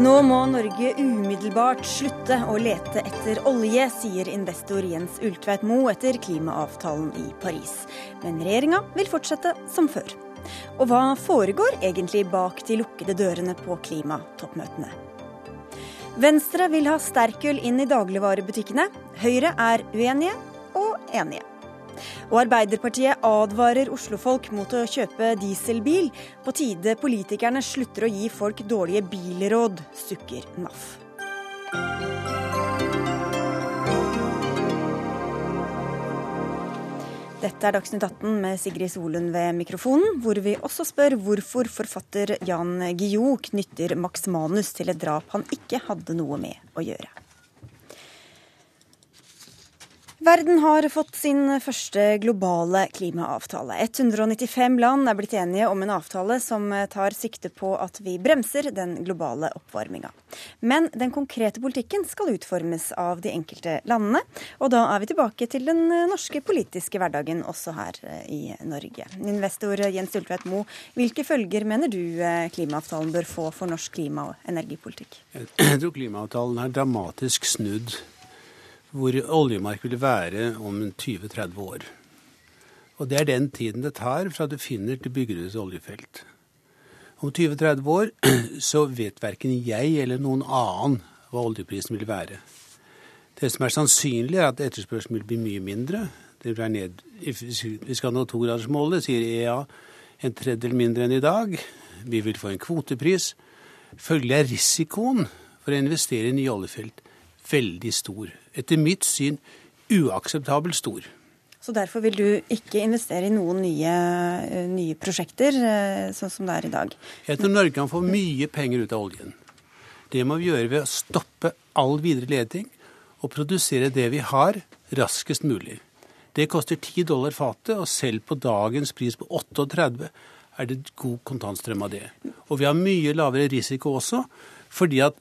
Nå må Norge umiddelbart slutte å lete etter olje, sier investor Jens Ulltveit Moe etter klimaavtalen i Paris. Men regjeringa vil fortsette som før. Og hva foregår egentlig bak de lukkede dørene på klimatoppmøtene? Venstre vil ha sterkøl inn i dagligvarebutikkene. Høyre er uenige og enige. Og Arbeiderpartiet advarer oslofolk mot å kjøpe dieselbil. På tide politikerne slutter å gi folk dårlige bilråd, sukker NAF. Dette er Dagsnytt 18 med Sigrid Solund ved mikrofonen, hvor vi også spør hvorfor forfatter Jan Guillou knytter Max Manus til et drap han ikke hadde noe med å gjøre. Verden har fått sin første globale klimaavtale. 195 land er blitt enige om en avtale som tar sikte på at vi bremser den globale oppvarminga. Men den konkrete politikken skal utformes av de enkelte landene. Og da er vi tilbake til den norske politiske hverdagen også her eh, i Norge. Investor Jens Ulltveit Moe, hvilke følger mener du eh, klimaavtalen bør få for norsk klima- og energipolitikk? Jeg tror klimaavtalen er dramatisk snudd hvor oljemark vil være om 20-30 år. Og det er den tiden det tar fra du finner til bygger ut oljefelt. Om 20-30 år så vet verken jeg eller noen annen hva oljeprisen vil være. Det som er sannsynlig, er at etterspørselen vil bli mye mindre. Det vil ned, vi skal nå togradersmålet, sier EA, en tredjedel mindre enn i dag. Vi vil få en kvotepris. Følgelig er risikoen for å investere i nye oljefelt veldig stor. Etter mitt syn uakseptabelt stor. Så derfor vil du ikke investere i noen nye, eh, nye prosjekter, eh, sånn som det er i dag? Jeg tror Norge kan få mye penger ut av oljen. Det må vi gjøre ved å stoppe all videre leting og produsere det vi har, raskest mulig. Det koster 10 dollar fatet, og selv på dagens pris på 38 er det god kontantstrøm av det. Og vi har mye lavere risiko også, fordi at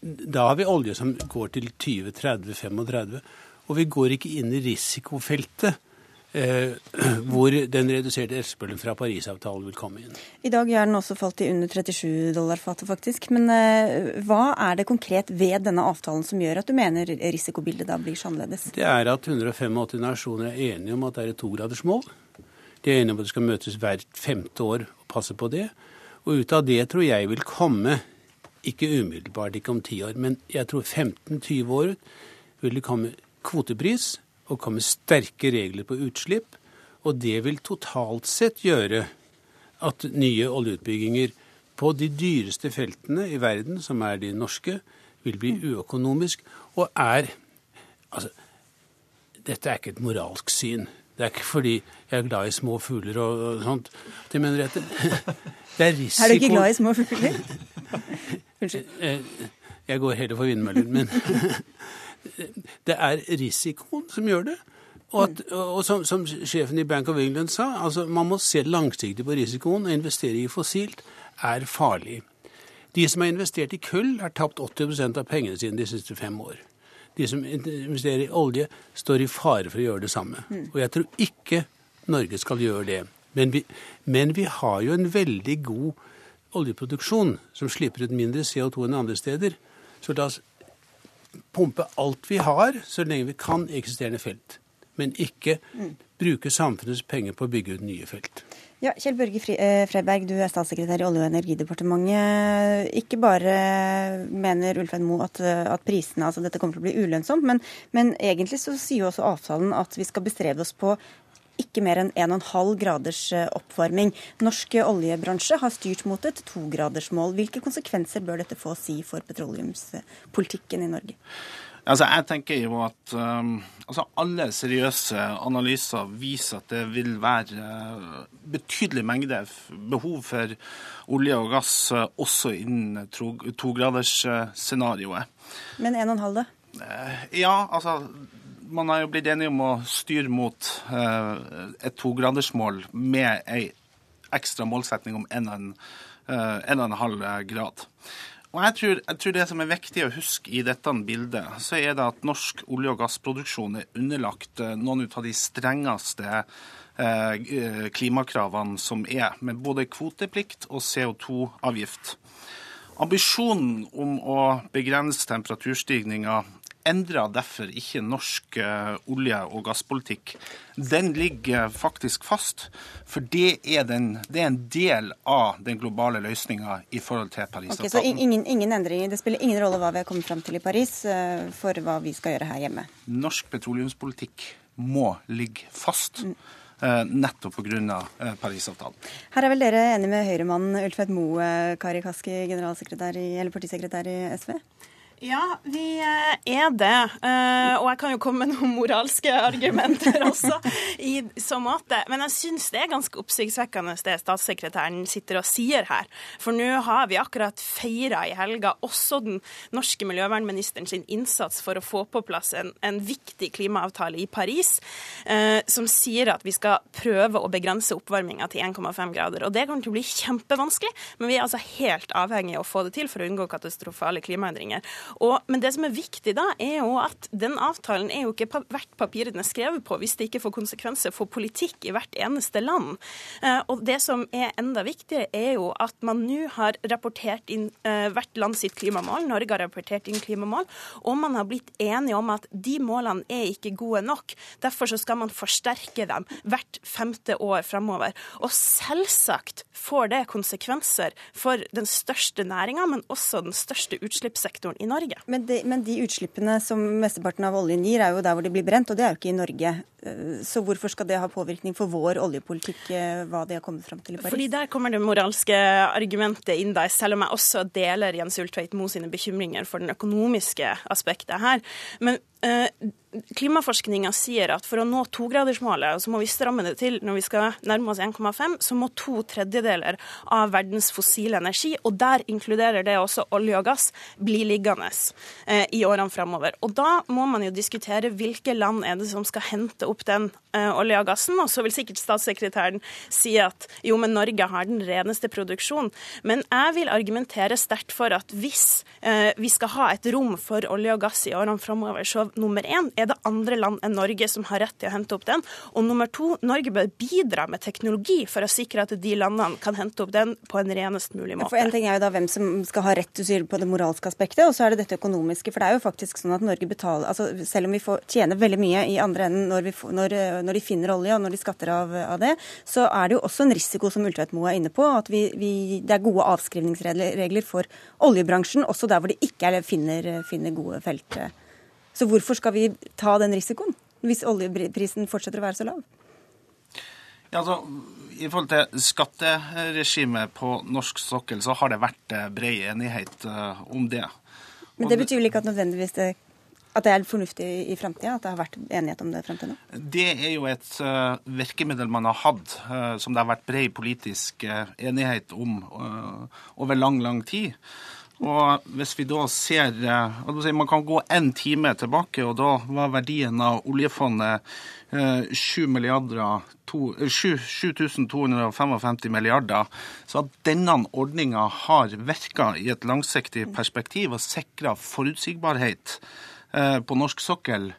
da har vi olje som går til 20-30-35, og vi går ikke inn i risikofeltet. Eh, hvor den reduserte etterspørselen fra Parisavtalen vil komme inn. I dag er den også falt til under 37 dollar fatet, faktisk. Men eh, hva er det konkret ved denne avtalen som gjør at du mener risikobildet da blir så annerledes? Det er at 185 nasjoner er enige om at det er et togradersmål. De er enige om at det skal møtes hvert femte år og passe på det. Og ut av det tror jeg vil komme ikke umiddelbart, ikke om ti år, men jeg tror 15-20 år vil det komme kvotepris og komme sterke regler på utslipp. Og det vil totalt sett gjøre at nye oljeutbygginger på de dyreste feltene i verden, som er de norske, vil bli uøkonomisk og er Altså, dette er ikke et moralsk syn. Det er ikke fordi jeg er glad i små fugler og, og sånt. Det mener jeg Det er risiko Er du ikke glad i små fugler? Unnskyld. Eh, jeg går heller for vindmøllen, men det er risikoen som gjør det. Og, at, og som, som, sjefen i Bank of England sa, altså man må se langsiktig på risikoen. Å investere i fossilt er farlig. De som har investert i kull, har tapt 80% av pengene sine de siste fem år. De som investerer i olje, står i fare for å gjøre det samme. Mm. Og jeg tror ikke Norge skal gjøre det. Men vi, men vi har jo en veldig god oljeproduksjon som slipper ut mindre CO2 enn andre steder. Så la oss pumpe alt vi har, så lenge vi kan i eksisterende felt. Men ikke mm. bruke samfunnets penger på å bygge ut nye felt. Ja, Kjell Børge eh, Freiberg, du er statssekretær i Olje- og energidepartementet. Ikke bare mener Ulfein Moe at, at, prisene, altså dette kommer til å bli ulønnsomt, men, men egentlig så sier jo også avtalen at vi skal bestrebe oss på ikke mer enn 1,5 graders eh, oppvarming. Norsk oljebransje har styrt mot et togradersmål. Hvilke konsekvenser bør dette få å si for petroleumspolitikken i Norge? Altså, jeg tenker jo at um, altså Alle seriøse analyser viser at det vil være uh, betydelig mengde behov for olje og gass uh, også innen togradersscenarioet. To Men 1,5, da? Uh, ja, altså man har jo blitt enige om å styre mot uh, et togradersmål med ei ekstra målsetning om 1,5 uh, grad. Og jeg tror, jeg tror, Det som er viktig å huske i dette bildet, så er det at norsk olje- og gassproduksjon er underlagt noen av de strengeste klimakravene som er, med både kvoteplikt og CO2-avgift. Ambisjonen om å begrense temperaturstigninga endrer derfor ikke norsk uh, olje- og gasspolitikk. Den ligger faktisk fast, for det er, den, det er en del av den globale løsninga i forhold til Parisavtalen. Okay, så ingen, ingen, endringer, Det spiller ingen rolle hva vi har kommet fram til i Paris uh, for hva vi skal gjøre her hjemme? Norsk petroleumspolitikk må ligge fast. Mm. Uh, nettopp pga. Parisavtalen. Her er vel dere enige med Høyre-mannen Ulfred Moe, Kari Kaski, generalsekretær i, eller partisekretær i SV? Ja, vi eh, er det. Eh, og jeg kan jo komme med noen moralske argumenter også i så måte. Men jeg syns det er ganske oppsiktsvekkende det statssekretæren sitter og sier her. For nå har vi akkurat feira i helga også den norske miljøvernministeren sin innsats for å få på plass en, en viktig klimaavtale i Paris, eh, som sier at vi skal prøve å begrense oppvarminga til 1,5 grader. Og det kommer til å bli kjempevanskelig, men vi er altså helt avhengig av å få det til for å unngå katastrofale klimaendringer. Og, men det som er viktig da, er jo at den avtalen er jo ikke verdt papiret den er skrevet på, hvis det ikke får konsekvenser for politikk i hvert eneste land. Eh, og det som er enda viktigere, er jo at man nå har rapportert inn eh, hvert land sitt klimamål. Norge har rapportert inn klimamål, og man har blitt enige om at de målene er ikke gode nok. Derfor så skal man forsterke dem hvert femte år framover. Og selvsagt får det konsekvenser for den største næringa, men også den største utslippssektoren i Norge. Norge. Men de, men de, utslippene som mesteparten av oljen gir, er jo der hvor de blir brent, og det er jo ikke i Norge. Eh, så hvorfor skal det ha påvirkning for vår oljepolitikk, eh, hva de har kommet fram til i Paris? Fordi der kommer det moralske argumentet inn der, selv om jeg også deler Jens Ulltveit Moe sine bekymringer for den økonomiske aspektet her. Men Klimaforskninga sier at for å nå togradersmålet, så må vi stramme det til når vi skal nærme oss 1,5, så må to tredjedeler av verdens fossile energi, og der inkluderer det også olje og gass, bli liggende eh, i årene framover. Og da må man jo diskutere hvilke land er det som skal hente opp den eh, olje og gassen. Og så vil sikkert statssekretæren si at jo, men Norge har den reneste produksjonen. Men jeg vil argumentere sterkt for at hvis eh, vi skal ha et rom for olje og gass i årene framover, så nummer én er det andre land enn Norge som har rett til å hente opp den. Og nummer to, Norge bør bidra med teknologi for å sikre at de landene kan hente opp den på en renest mulig måte. For En ting er jo da hvem som skal ha rett til på det moralske aspektet, og så er det dette økonomiske. For det er jo faktisk sånn at Norge betaler altså Selv om vi får, tjener veldig mye i andre enden når, vi får, når, når, de finner olje og når de skatter av, av, det, så er det jo også en risiko, som Ultveit Moe er inne på, at vi, vi, det er gode avskrivningsregler for oljebransjen, også der hvor de ikke er, finner, finner gode felt. Så hvorfor skal vi ta den risikoen, hvis oljeprisen fortsetter å være så lav? Ja, altså, I forhold til skatteregimet på norsk sokkel, så har det vært eh, bred enighet uh, om det. Men det betyr vel ikke at nødvendigvis det, at det er fornuftig i framtida? At det har vært enighet om det frem til nå? Det er jo et uh, virkemiddel man har hatt, uh, som det har vært bred politisk enighet om over lang, lang tid. Og hvis vi da ser Man kan gå én time tilbake, og da var verdien av oljefondet 7 eh, milliarder 7255 eh, milliarder. Så at denne ordninga har virka i et langsiktig perspektiv og sikra forutsigbarhet på norsk sokkel,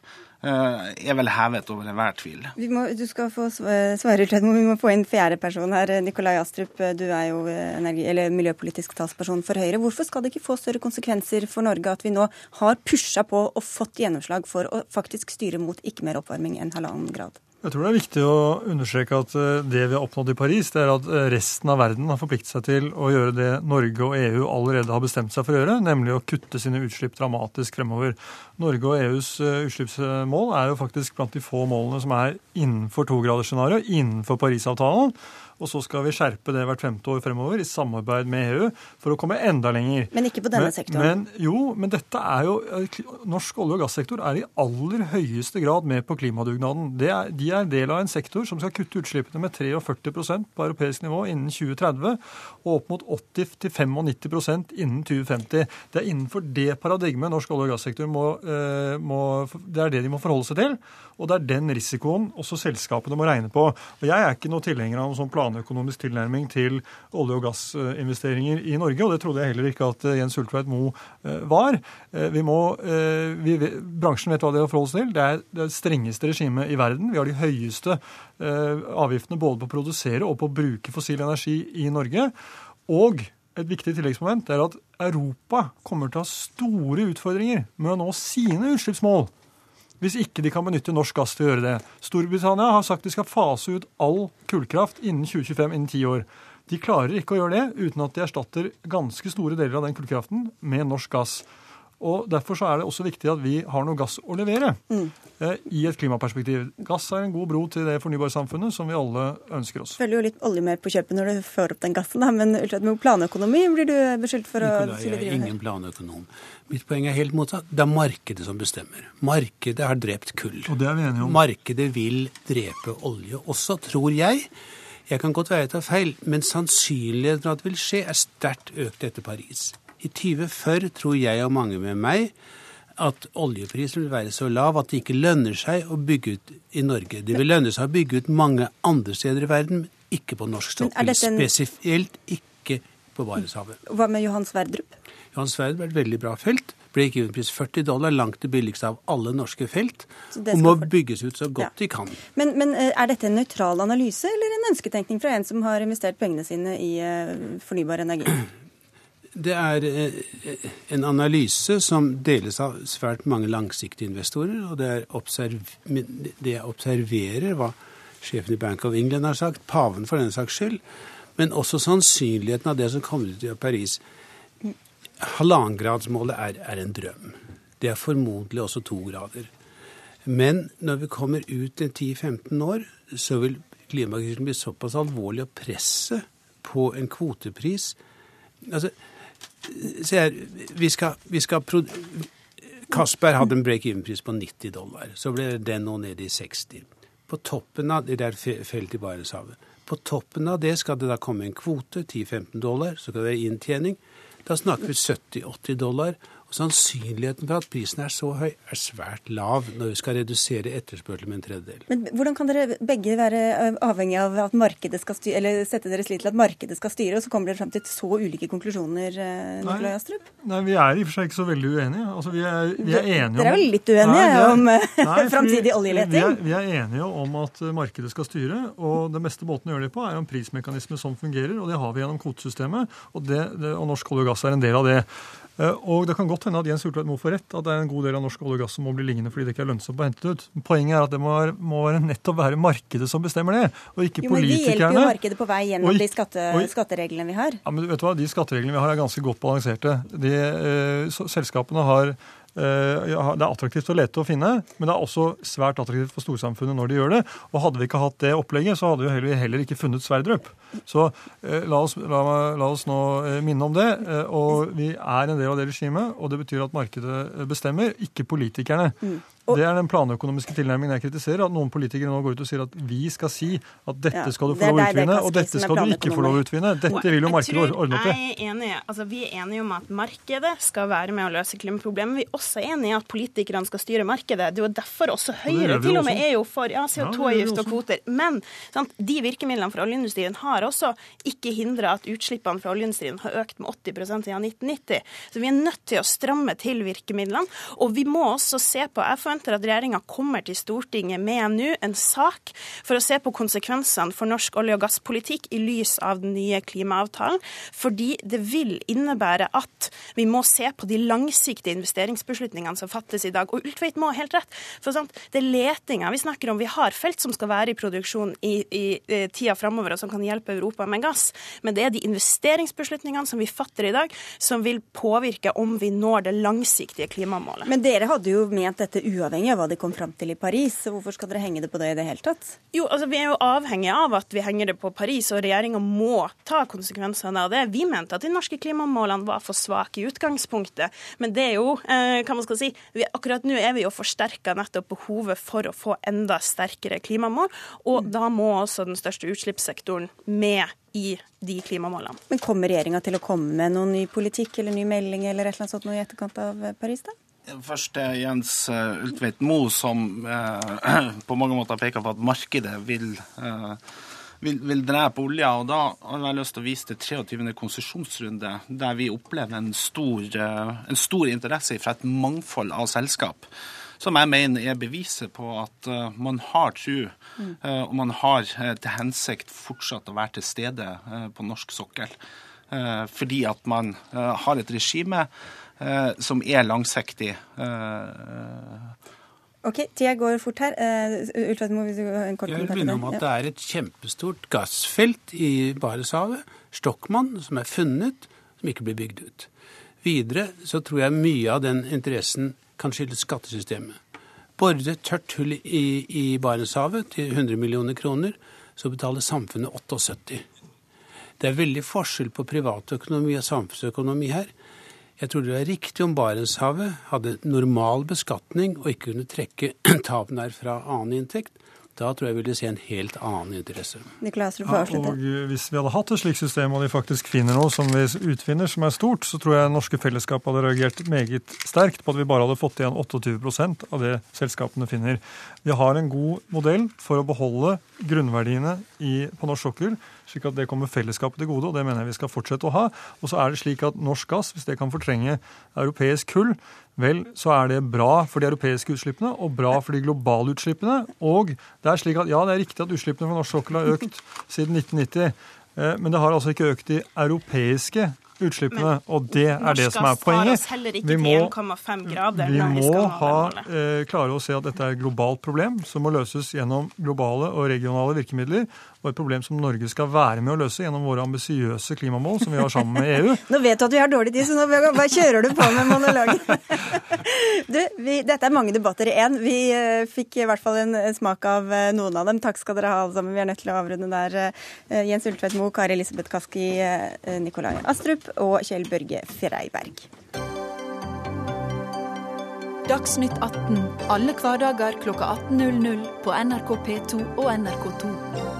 Eh, er vel hevet over enhver tvil. Må, du skal få svare, Tledmo. Vi må få inn fjerde person her. Nikolai Astrup, du er jo energi, miljøpolitisk talsperson for Høyre. Hvorfor skal det ikke få større konsekvenser for Norge at vi nå har pusha på og fått gjennomslag for å faktisk styre mot ikke mer oppvarming enn halvannen grad? Jeg tror det er viktig å understreke at eh, det vi har oppnådd i Paris, det er at eh, resten av verden har forpliktet seg til å gjøre det Norge og EU allerede har bestemt seg for å gjøre, nemlig å kutte sine utslipp dramatisk fremover. Norge og EUs eh, utslippsmål er jo faktisk blant de få målene som er innenfor togradersscenarioet, innenfor Parisavtalen. Og så skal vi skjerpe det hvert femte år fremover i samarbeid med EU for å komme enda lenger. Men ikke på denne men, sektoren? Men, jo, men dette er jo Norsk olje- og gassektor er i aller høyeste grad med på klimadugnaden. Er, de er del av en sektor som skal kutte utslippene med 43% på europeisk nivå innen 2030, og opp mot 80-95% innen 2050. Det er innenfor det paradigmet norsk olje- og gassektor må, eh, må, Det er det de må forholde seg til. Og det er den risikoen også selskapene må regne på. Og Jeg er ikke noe tilhenger av noen sånn planøkonomisk tilnærming til olje- og gassinvesteringer i Norge, og det trodde jeg heller ikke at eh, Jens Ulltveit Moe eh, var. Vi må, vi, bransjen vet hva de har forholdt seg til. Det er det strengeste regimet i verden. Vi har de høyeste avgiftene både på å produsere og på å bruke fossil energi i Norge. Og et viktig tilleggsmoment er at Europa kommer til å ha store utfordringer med å nå sine utslippsmål hvis ikke de kan benytte norsk gass til å gjøre det. Storbritannia har sagt de skal fase ut all kullkraft innen 2025, innen ti år. De klarer ikke å gjøre det uten at de erstatter ganske store deler av den kullkraften med norsk gass. Og Derfor så er det også viktig at vi har noe gass å levere mm. eh, i et klimaperspektiv. Gass er en god bro til det fornybarsamfunnet som vi alle ønsker oss. Følger jo litt olje med på kjøpet når du får opp den gassen, da. men med planøkonomi blir du beskyldt for Nikolai, å Jeg er ingen planøkonom. Mitt poeng er helt motsatt. Det er markedet som bestemmer. Markedet har drept kull. Og det er vi enige om. Markedet vil drepe olje også, tror jeg. Jeg kan godt være jeg tar feil, men sannsynligheten for at det vil skje, er sterkt økt etter Paris. I 2040 tror jeg og mange med meg at oljeprisen vil være så lav at det ikke lønner seg å bygge ut i Norge. Det vil lønne seg å bygge ut mange andre steder i verden, men ikke på norsk sokkel. En... Spesielt ikke på Barentshavet. Hva med Johan Sverdrup? Johan Sverdrup er et veldig bra felt. Break-even-pris 40 dollar, langt det billigste av alle norske felt. Og må bygges ut så godt ja. de kan. Men, men, eh, er dette en nøytral analyse eller en ønsketenkning fra en som har investert pengene sine i uh, fornybar energi? Det er eh, en analyse som deles av svært mange langsiktige investorer. Og det er det jeg observerer hva sjefen i Bank of England har sagt, paven for den saks skyld, men også sannsynligheten av det som kommer ut i Paris. Halvannengradsmålet er, er en drøm. Det er formodentlig også to grader. Men når vi kommer ut til 10-15 år, så vil klimakrisen bli såpass alvorlig og presset på en kvotepris altså, Se her, vi skal, vi skal Kasper hadde en break-in-pris på 90 dollar. Så ble den nå nede i 60. På toppen av det der feltet i Barentshavet. På toppen av det skal det da komme en kvote, 10-15 dollar, så skal det være inntjening. Da snakker vi 70-80 dollar. Sannsynligheten for at prisen er så høy, er svært lav når vi skal redusere etterspørselen med en tredjedel. Men hvordan kan dere begge være avhengig av at markedet skal styre, eller sette deres lit til at markedet skal styre, og så kommer dere fram til så ulike konklusjoner, eh, Nikolai Astrup? Nei, vi er i og for seg ikke så veldig uenige. Altså, vi er, vi er enige om... Dere er jo litt uenige nei, er, om eh, framtidig oljeleting? Vi er, vi er enige om at markedet skal styre, og den beste måten å gjøre det på er en prismekanisme som fungerer, og det har vi gjennom kvotesystemet, og, det, det, og norsk olje og gass er en del av det. Eh, og det kan godt hende at Jens Ulltveit Moe får rett, at det er en god del av norsk olje og gass som må bli liggende fordi det ikke er lønnsomt å hente det ut. Poenget er at det må, må nettopp være markedet som bestemmer det, og ikke jo, politikerne. Men vi hjelper jo markedet på vei gjennom de skatte, skattereglene vi har. Ja, men vet du hva, De skattereglene vi har er ganske godt balanserte. De, eh, selskapene har det er attraktivt å lete og finne, men det er også svært attraktivt for storsamfunnet når de gjør det. Og hadde vi ikke hatt det opplegget, så hadde vi heller ikke funnet Sverdrup. Så eh, la oss, la, la oss, nå eh, minne om det. Og vi er en del av det regimet, og det betyr at markedet bestemmer, ikke politikerne. Og, det er den planøkonomiske tilnærmingen jeg kritiserer. At noen politikere nå går ut og sier at vi skal si at dette ja, skal du få lov å utvinne, og dette skal du ikke få lov å utvinne. Dette vil jo markedet ordne opp i. Altså, vi er enige om at markedet skal være med å løse klimaproblemet. Vi er også enige i at politikerne skal styre markedet. Det er jo derfor også Høyre til og med er jo for ja, CO2-avgift og kvoter. Men sant, de virkemidlene for oljeindustrien har også ikke hindra at utslippene fra oljeindustrien har økt med 80% siden 1990. Så vi er nødt til å stramme til virkemidlene. Og vi må også se på FNs forventer at regjeringa kommer til Stortinget med nå en sak for å se på konsekvensene for norsk olje- og gasspolitikk i lys av den nye klimaavtalen. Fordi det vil innebære at vi må se på de langsiktige investeringsbeslutningene som fattes i dag. Og Ultveit må ha helt rett. For sant, det er letinga vi snakker om. Vi har felt som skal være i produksjon i, i, i tida framover, og som kan hjelpe Europa med gass. Men det er de investeringsbeslutningene som vi fatter i dag, som vil påvirke om vi når det langsiktige klimamålet. Men dere hadde jo ment dette uavhengig uavhengig av hva de kom fram til i Paris. Så hvorfor skal dere henge det på det i det hele tatt? Jo, altså Vi er jo avhengig av at vi henger det på Paris, og regjeringa må ta konsekvensene av det. Vi mente at de norske klimamålene var for svake i utgangspunktet, men det er jo, eh, hva man skal si, vi, akkurat nå er vi jo forsterka nettopp behovet for å få enda sterkere klimamål, og da må også den største utslippssektoren med i de klimamålene. Men Kommer regjeringa til å komme med noen ny politikk eller ny melding eller et eller annet sånt noe i etterkant av Paris? da? Først er Jens eh, Ultveit Moe, som eh, på mange måter peker på at markedet vil, eh, vil, vil drepe olja. og Da har jeg lyst til å vise til 23. konsesjonsrunde, der vi opplever en stor, eh, en stor interesse fra et mangfold av selskap. Som jeg mener er beviset på at uh, man har tro, uh, og man har uh, til hensikt fortsatt å være til stede på norsk sokkel. fordi at man har et regime som er langsiktig. Ok, Tida går fort her. Uh, må vi en kort Jeg vil minne om at det er et kjempestort gassfelt i Barentshavet, Stokmann, som er funnet, som ikke blir bygd ut. Videre så tror jeg mye av den interessen kan skyldes skattesystemet. Bore tørt hull i, i Barentshavet til 100 millioner kroner, så betaler samfunnet 78. Det er veldig forskjell på privatøkonomi og samfunnsøkonomi her. Jeg tror det er riktig om Barentshavet hadde normal beskatning og ikke kunne trekke tapene her fra annen inntekt. Da tror jeg vi ville se en helt annen interesse. Nikolai, ja, og Hvis vi hadde hatt et slikt system, og de faktisk finner noe som vi utfinner som er stort, så tror jeg norske fellesskap hadde reagert meget sterkt på at vi bare hadde fått igjen 28% av det selskapene finner. Vi har en god modell for å beholde grunnverdiene i, på norsk sokkel slik at det kommer fellesskapet til gode, og det mener jeg vi skal fortsette å ha. Og så er det slik at norsk gass, hvis det kan fortrenge europeisk kull, vel, så er det bra for de europeiske utslippene og bra for de globale utslippene. Og det er slik at ja, det er riktig at utslippene fra norsk sokkel har økt siden 1990. Eh, men det har altså ikke økt de europeiske utslippene. og det er det som er poenget. Vi må, vi må ha, eh, klare å se at dette er et globalt problem som må løses gjennom globale og regionale virkemidler og et problem som Norge skal være med å løse gjennom våre ambisiøse klimamål som vi har sammen med EU. nå vet du at vi har dårlig tid, så nå bare kjører du på med monologen. du, vi, dette er mange debatter i én. Vi uh, fikk i hvert fall en, en smak av uh, noen av dem. Takk skal dere ha alle sammen. Vi er nødt til å avrunde der. Uh, Jens Ultvedt Moe, Kari Elisabeth Kaski, Nikolai Astrup og Kjell Børge Freiberg. Dagsnytt 18 alle hverdager kl 18.00 på NRK P2 og NRK2.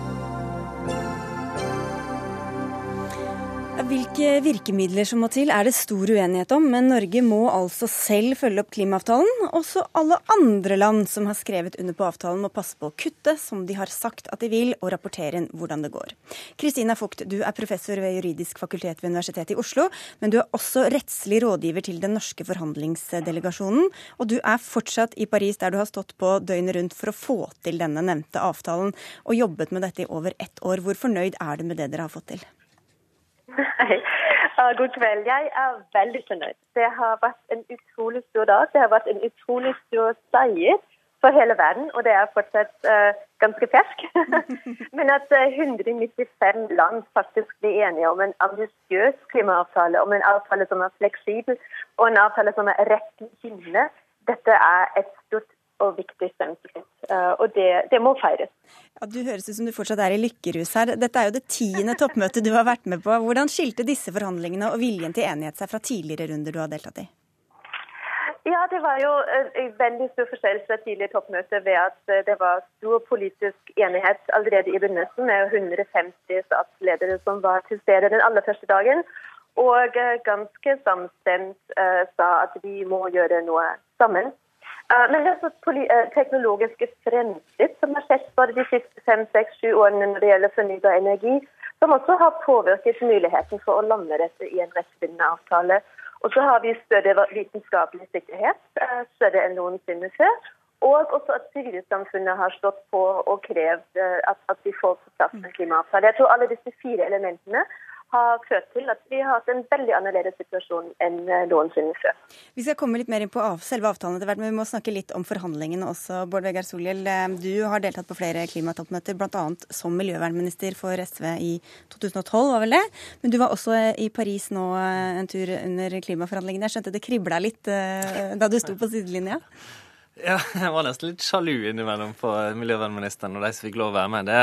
Hvilke virkemidler som må til er det stor uenighet om, men Norge må altså selv følge opp klimaavtalen. Også alle andre land som har skrevet under på avtalen må passe på å kutte som de har sagt at de vil, og rapportere inn hvordan det går. Kristina Fugt, du er professor ved juridisk fakultet ved Universitetet i Oslo, men du er også rettslig rådgiver til den norske forhandlingsdelegasjonen. Og du er fortsatt i Paris, der du har stått på døgnet rundt for å få til denne nevnte avtalen, og jobbet med dette i over ett år. Hvor fornøyd er du med det dere har fått til? Hei. God kveld. Jeg er veldig fornøyd. Det har vært en utrolig stor dag. Det har vært en utrolig stor seier for hele verden, og det er fortsatt uh, ganske fersk. Men at uh, 195 land faktisk blir enige om en ambisiøs klimaavtale, om en avtale som er fleksibel, og en avtale som er retningsgivende, dette er et stort og viktig. Uh, og det, det må feires. Ja, du høres ut som du fortsatt er i lykkerus her. Dette er jo det tiende toppmøtet du har vært med på. Hvordan skilte disse forhandlingene og viljen til enighet seg fra tidligere runder du har deltatt i? Ja, Det var jo en veldig stor forskjell fra tidligere toppmøte ved at eh, det var stor politisk enighet allerede i begynnelsen, med 150 statsledere som var til stede den aller første dagen. Og eh, ganske samstemt uh, sa at vi må gjøre noe sammen. Eh, men det er eh, teknologiske fremskritt som har skjedd bare de siste fem, seks, sju årene når det gjelder fornybar energi, som også har påvirket muligheten for å lande dette i en rettsbindende avtale. Og så har vi større vitenskapelig sikkerhet, eh, større enn noensinne før. Og også at sivilsamfunnet har stått på og krevd at, at vi får på plass en klimaavtale. Jeg tror alle disse fire elementene har ført til at vi har hatt en veldig annerledes situasjon enn eh, noensinne før. Vi skal komme litt mer inn på av, selve avtalen etter hvert, men vi må snakke litt om forhandlingene også. Bård Vegar Solhjell, eh, du har deltatt på flere klimatoppmøter, bl.a. som miljøvernminister for SV i 2012, var vel det? Men du var også eh, i Paris nå en tur under klimaforhandlingene. Jeg skjønte det kribla litt da du sto på sidelinja? Ja, jeg var nesten litt sjalu innimellom på miljøvernministeren og de som fikk lov å være med. det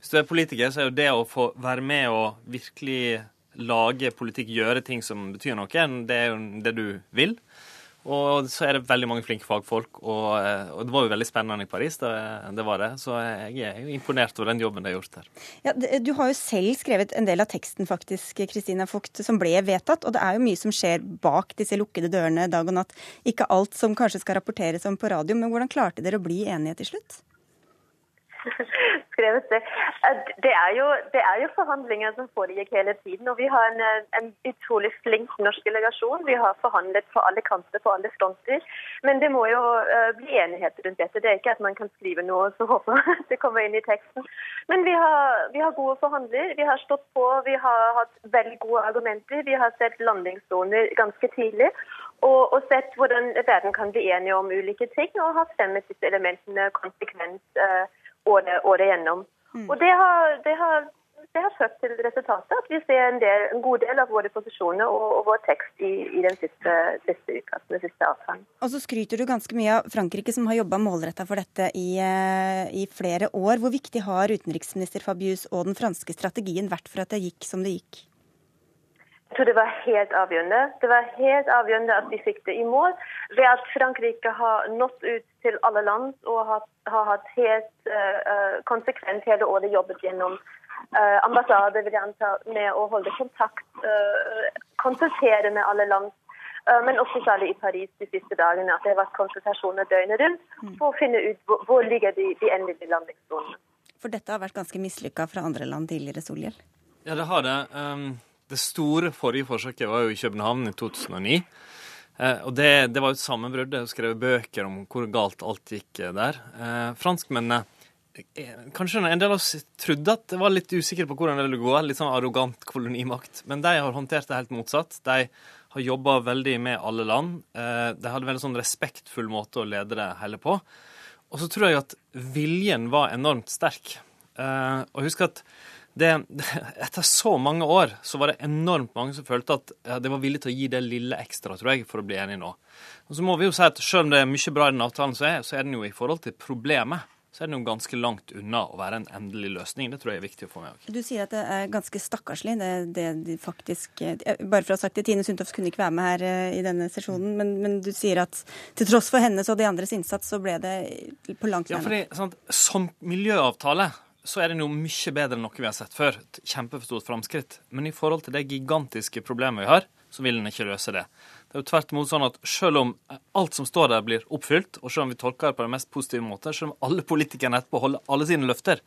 hvis du er politiker, så er jo det å få være med og virkelig lage politikk, gjøre ting som betyr noe, det er jo det du vil. Og så er det veldig mange flinke fagfolk, og, eh, og det var jo veldig spennende i Paris. Det, det var det. Så jeg er jo imponert over den jobben de har gjort her. Ja, du har jo selv skrevet en del av teksten faktisk, Kristina Vogt, som ble vedtatt. Og det er jo mye som skjer bak disse lukkede dørene dag og natt. Ikke alt som kanskje skal rapporteres om på radio, men hvordan klarte dere å bli enige til slutt? skrevet det. Det er, jo, det er, jo, forhandlinger som foregikk hele tiden. Og vi har en, en, utrolig flink norsk delegasjon. Vi har forhandlet på alle kanter, på alle fronter. Men det må jo uh, bli enighet rundt dette. Det er ikke at man kan skrive noe og så håpe det kommer inn i teksten. Men vi har, vi har gode forhandler. Vi har stått på. Vi har hatt veldig gode argumenter. Vi har sett landingssoner ganske tidlig. Og, og, sett hvordan verden kan bli enige om ulike ting, og har fremmet disse elementene konsekvent. Uh, året, året gjennom. Mm. Og det har, det, har, det har, ført til resultatet at vi ser en, del, en god del av våre posisjoner og, og vår tekst i, i den siste, siste utkasten, den siste avtalen. Og så skryter du ganske mye av Frankrike, som har jobba målretta for dette i, eh, i, flere år. Hvor viktig har utenriksminister Fabius og den franske strategien vært for at det gikk som det gikk? Jeg tror det var helt avgjørende. Det var helt avgjørende at vi fikk det i mål ved at Frankrike har nådd ut til alle land og har, har hatt helt uh, konsekvent hele året jobbet gjennom uh, ambassader vil jeg anta, med å holde kontakt, uh, konsultere med alle land. Uh, men også særlig i Paris de siste dagene, at det har vært konsultasjoner døgnet rundt mm. for å finne ut hvor, hvor ligger de, de endelige landingssonene. For dette har vært ganske mislykka fra andre land tidligere, Solhjell? Ja, det har det. Um det store forrige forsøket var jo i København i 2009. Eh, og det, det var jo et sammenbrudd. Jeg har skrevet bøker om hvor galt alt gikk eh, der. Eh, franskmennene eh, Kanskje en del av oss trodde at det var litt usikre på hvordan det ville gå. Litt sånn arrogant kolonimakt. Men de har håndtert det helt motsatt. De har jobba veldig med alle land. Eh, de hadde en veldig sånn respektfull måte å lede det hele på. Og så tror jeg at viljen var enormt sterk. Eh, og husk at det, etter så mange år så var det enormt mange som følte at de var villige til å gi det lille ekstra, tror jeg, for å bli enige nå. Og så må vi jo si at selv om det er mye bra i den avtalen, så er, så er den jo i forhold til problemet så er den jo ganske langt unna å være en endelig løsning. Det tror jeg er viktig å få med. Du sier at det er ganske stakkarslig. Det, det de faktisk Bare for å ha sagt det, Tine Sundtoft kunne ikke være med her eh, i denne sesjonen, men, men, du sier at til tross for hennes og de andres innsats, så ble det på langt nær. Ja, fordi, sant, som miljøavtale så er det noe mye bedre enn noe vi har sett før. Et kjempestort framskritt. Men i forhold til det gigantiske problemet vi har, så vil den ikke løse det. Det er jo tvert imot sånn at selv om alt som står der, blir oppfylt, og selv om vi tolker det på den mest positive måten, selv om alle politikerne etterpå holder alle sine løfter,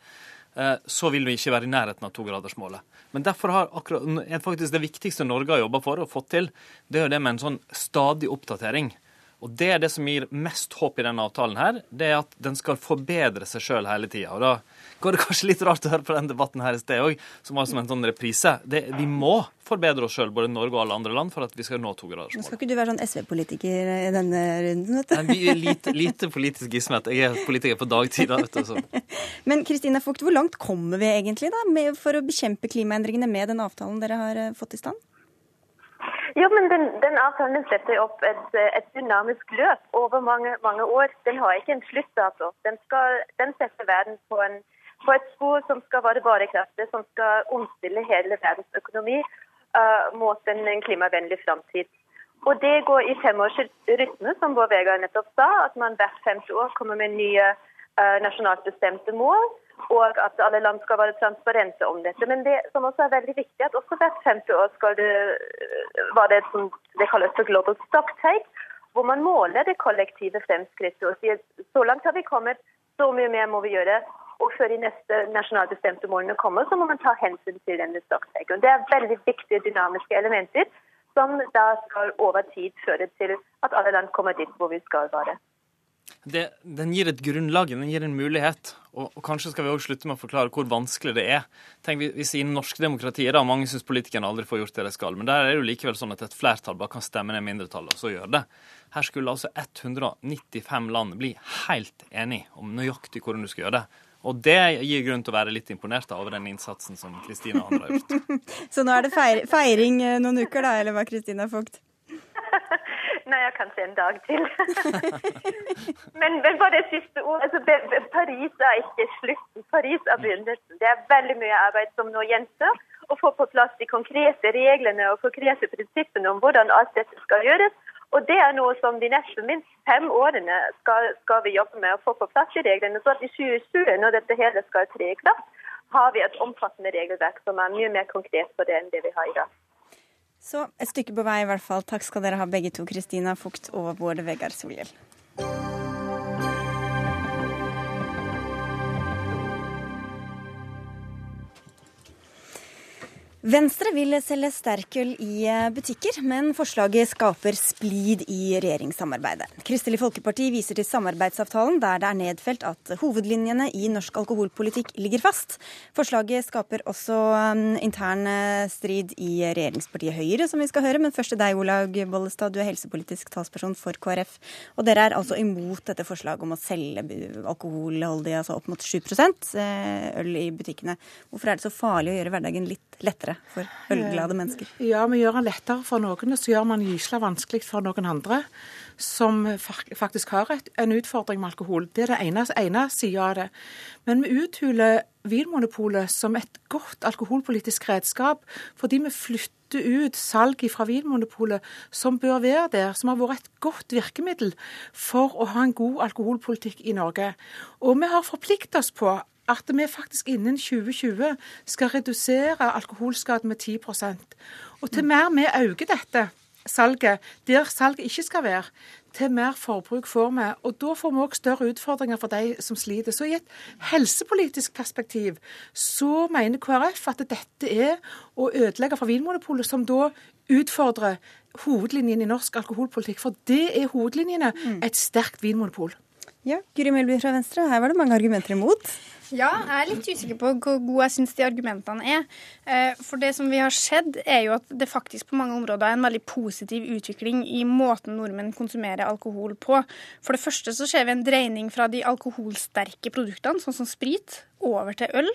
eh, så vil vi ikke være i nærheten av togradersmålet. Men derfor har akkurat, faktisk det viktigste Norge har jobba for og fått til, det er jo det med en sånn stadig oppdatering. Og Det er det som gir mest håp i denne avtalen, her, det er at den skal forbedre seg sjøl hele tida. Da går det kanskje litt rart å høre på den debatten her i sted òg, som var som en sånn reprise. Det, vi må forbedre oss sjøl, både Norge og alle andre land, for at vi skal nå togradersmålet. Skal ikke du være sånn SV-politiker i denne runden, vet du. Nei, vi er lite, lite politisk gismet. Jeg er politiker på dagtid. da, vet du. Men Kristina Fugt, hvor langt kommer vi egentlig da med, for å bekjempe klimaendringene med den avtalen dere har eh, fått i stand? Jo, men den, den avtalen setter opp et, et, dynamisk løp over mange, mange, år. Den har ikke en sluttdato. Den, den setter verden på, en, på, et spor som skal være bærekraftig, som skal omstille hele verdens økonomi uh, mot en, en klimavennlig framtid. Og det går i femårsrytme, som Bård Vegar nettopp sa, at man hvert femte år kommer med nye uh, nasjonalt bestemte mål og at alle land skal være transparente om dette. Men det som også er veldig viktig, at også hvert femte år skal det være det som det kalles for global stocktake, hvor man måler det kollektive fremskrittet og sier så langt har vi kommet, så mye mer må vi gjøre. Og før de neste nasjonalbestemte målene kommer, så må man ta hensyn til denne stocktaken. Det er veldig viktige dynamiske elementer som da skal over tid føre til at alle land kommer dit hvor vi skal være det, den gir et grunnlag, den gir en mulighet. Og, og kanskje skal vi også slutte med å forklare hvor vanskelig det er. Tenk hvis I norske demokratier da, mange syns politikerne aldri får gjort det de skal, men der er det jo likevel sånn at et flertall bare kan stemme ned mindretallet, og så gjøre det. Her skulle altså 195 land bli helt enige om nøyaktig hvordan du skal gjøre det. Og det gir grunn til å være litt imponert over den innsatsen som Kristina og andre har gjort. så nå er det feiring eh, noen uker, da, eller hva, Kristina Vogt? Nei, jeg kan se en dag til. men, men bare det siste ord. Altså, Paris er ikke slutten. Paris er begynnelsen. Det er veldig mye arbeid som nå gjenstår. Å få på plass de konkrete reglene og konkrete prinsippene om hvordan alt dette skal gjøres. Og det er noe som de neste minst fem årene skal, skal vi jobbe med å få på plass i reglene. Så at i 2020, når dette hele skal tre i kraft, har vi et omfattende regelverk som er mye mer konkret på det enn det vi har i dag. Så et stykke på vei i hvert fall. Takk skal dere ha begge to, Kristina Fugt og Bård Vegar Solhjell. Venstre vil selge sterkøl i eh, butikker, men forslaget skaper splid i regjeringssamarbeidet. Kristelig Folkeparti viser til samarbeidsavtalen der det er nedfelt at hovedlinjene i norsk alkoholpolitikk ligger fast. Forslaget skaper også um, intern eh, strid i regjeringspartiet Høyre, som vi skal høre. Men først til deg, Olaug Bollestad, du er helsepolitisk talsperson for KrF. Og dere er altså imot dette forslaget om å selge alkoholholdig, altså opp mot 7 eh, øl i butikkene. Hvorfor er det så farlig å gjøre hverdagen litt lettere? For ølglade mennesker? Ja, vi gjør den lettere for noen, og så gjør man gysla vanskelig for noen andre som faktisk har et, en utfordring med alkohol. Det er det ene, ene sida av det. Men vi uthuler Vinmonopolet som et godt alkoholpolitisk redskap, fordi vi flytter ut salg fra Vinmonopolet, som bør være der, som har vært et godt virkemiddel for å ha en god alkoholpolitikk i Norge. Og vi har forpliktet oss på at vi faktisk innen 2020 skal redusere alkoholskaden med 10% Og til mer vi øker dette salget, der salget ikke skal være, til mer forbruk får vi. Og da får vi òg større utfordringer for de som sliter. Så i et helsepolitisk perspektiv så mener KrF at dette er å ødelegge for Vinmonopolet, som da utfordrer hovedlinjen i norsk alkoholpolitikk. For det er hovedlinjene. Mm. Et sterkt vinmonopol. Ja, Guri Melby fra Venstre, her var det mange argumenter imot. Ja, jeg er litt usikker på hvor gode jeg syns de argumentene er. Eh, for det som vi har sett, er jo at det faktisk på mange områder er en veldig positiv utvikling i måten nordmenn konsumerer alkohol på. For det første så ser vi en dreining fra de alkoholsterke produktene, sånn som sprit, over til øl.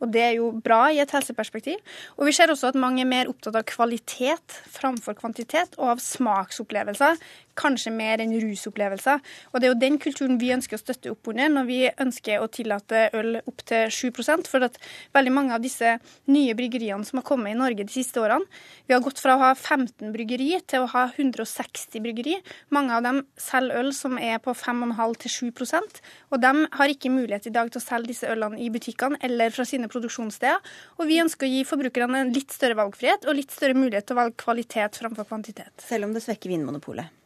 Og det er jo bra i et helseperspektiv. Og vi ser også at mange er mer opptatt av kvalitet framfor kvantitet, og av smaksopplevelser, kanskje mer enn rusopplevelser. Og det er jo den kulturen vi ønsker å støtte opp under når vi ønsker å tillate øl opp til 7% For at veldig mange av disse nye bryggeriene som har kommet i Norge de siste årene Vi har gått fra å ha 15 bryggeri til å ha 160 bryggeri. Mange av dem selger øl som er på 5,5 til 7% og de har ikke mulighet i dag til å selge disse ølene i butikkene eller fra sine produksjonssteder. Og vi ønsker å gi forbrukerne en litt større valgfrihet og litt større mulighet til å velge kvalitet framfor kvantitet. Selv om det svekker Vinmonopolet?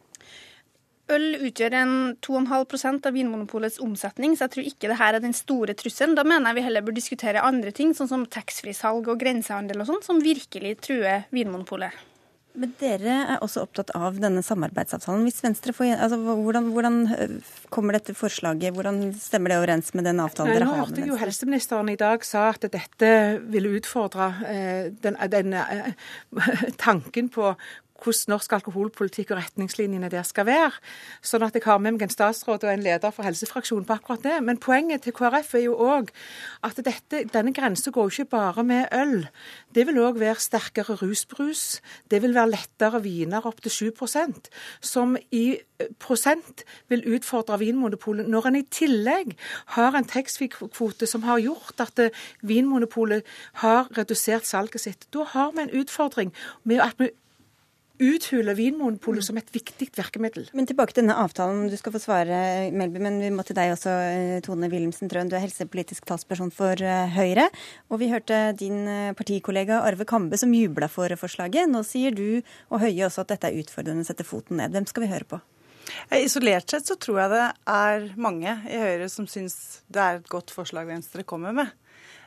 Øl utgjør en 2,5% av Vinmonopolets omsetning, så jeg tror ikke det her er den store trusselen. Da mener jeg vi heller bør diskutere andre ting, sånn som taxfree-salg og grensehandel og sånn, som virkelig truer Vinmonopolet. Men dere er også opptatt av denne samarbeidsavtalen. Hvis Venstre får, altså, hvordan, hvordan, øh, kommer dette forslaget, hvordan stemmer det overens med den avtalen dere har med Venstre? Jo helseministeren i dag sa at dette ville utfordre eh, den, den eh, tanken på hvordan norsk alkoholpolitikk og retningslinjene der skal være. Sånn at jeg har med meg en statsråd og en leder for helsefraksjonen på akkurat det. Men poenget til KrF er jo òg at dette, denne grensa går ikke bare med øl. Det vil òg være sterkere rusbrus. Det vil være lettere viner opp til 7% som i eh, prosent vil utfordre Vinmonopolet. Når en i tillegg har en taxfree-kvote som har gjort at eh, Vinmonopolet har redusert salget sitt, da har vi en utfordring med at vi uthule Vinmonopolet mm. som et viktig virkemiddel. Men tilbake til denne avtalen. Du skal få svare, Melby, men vi må til deg også, eh, Tone Wilhelmsen Trøen. Du er helsepolitisk talsperson for eh, Høyre. Og vi hørte din eh, partikollega Arve Kambe som jubla for forslaget. Nå sier du og Høie også at dette er utfordrende å sette foten ned. Hvem skal vi høre på? Isolert sett så tror jeg det er mange i Høyre som syns det er et godt forslag Venstre kommer med.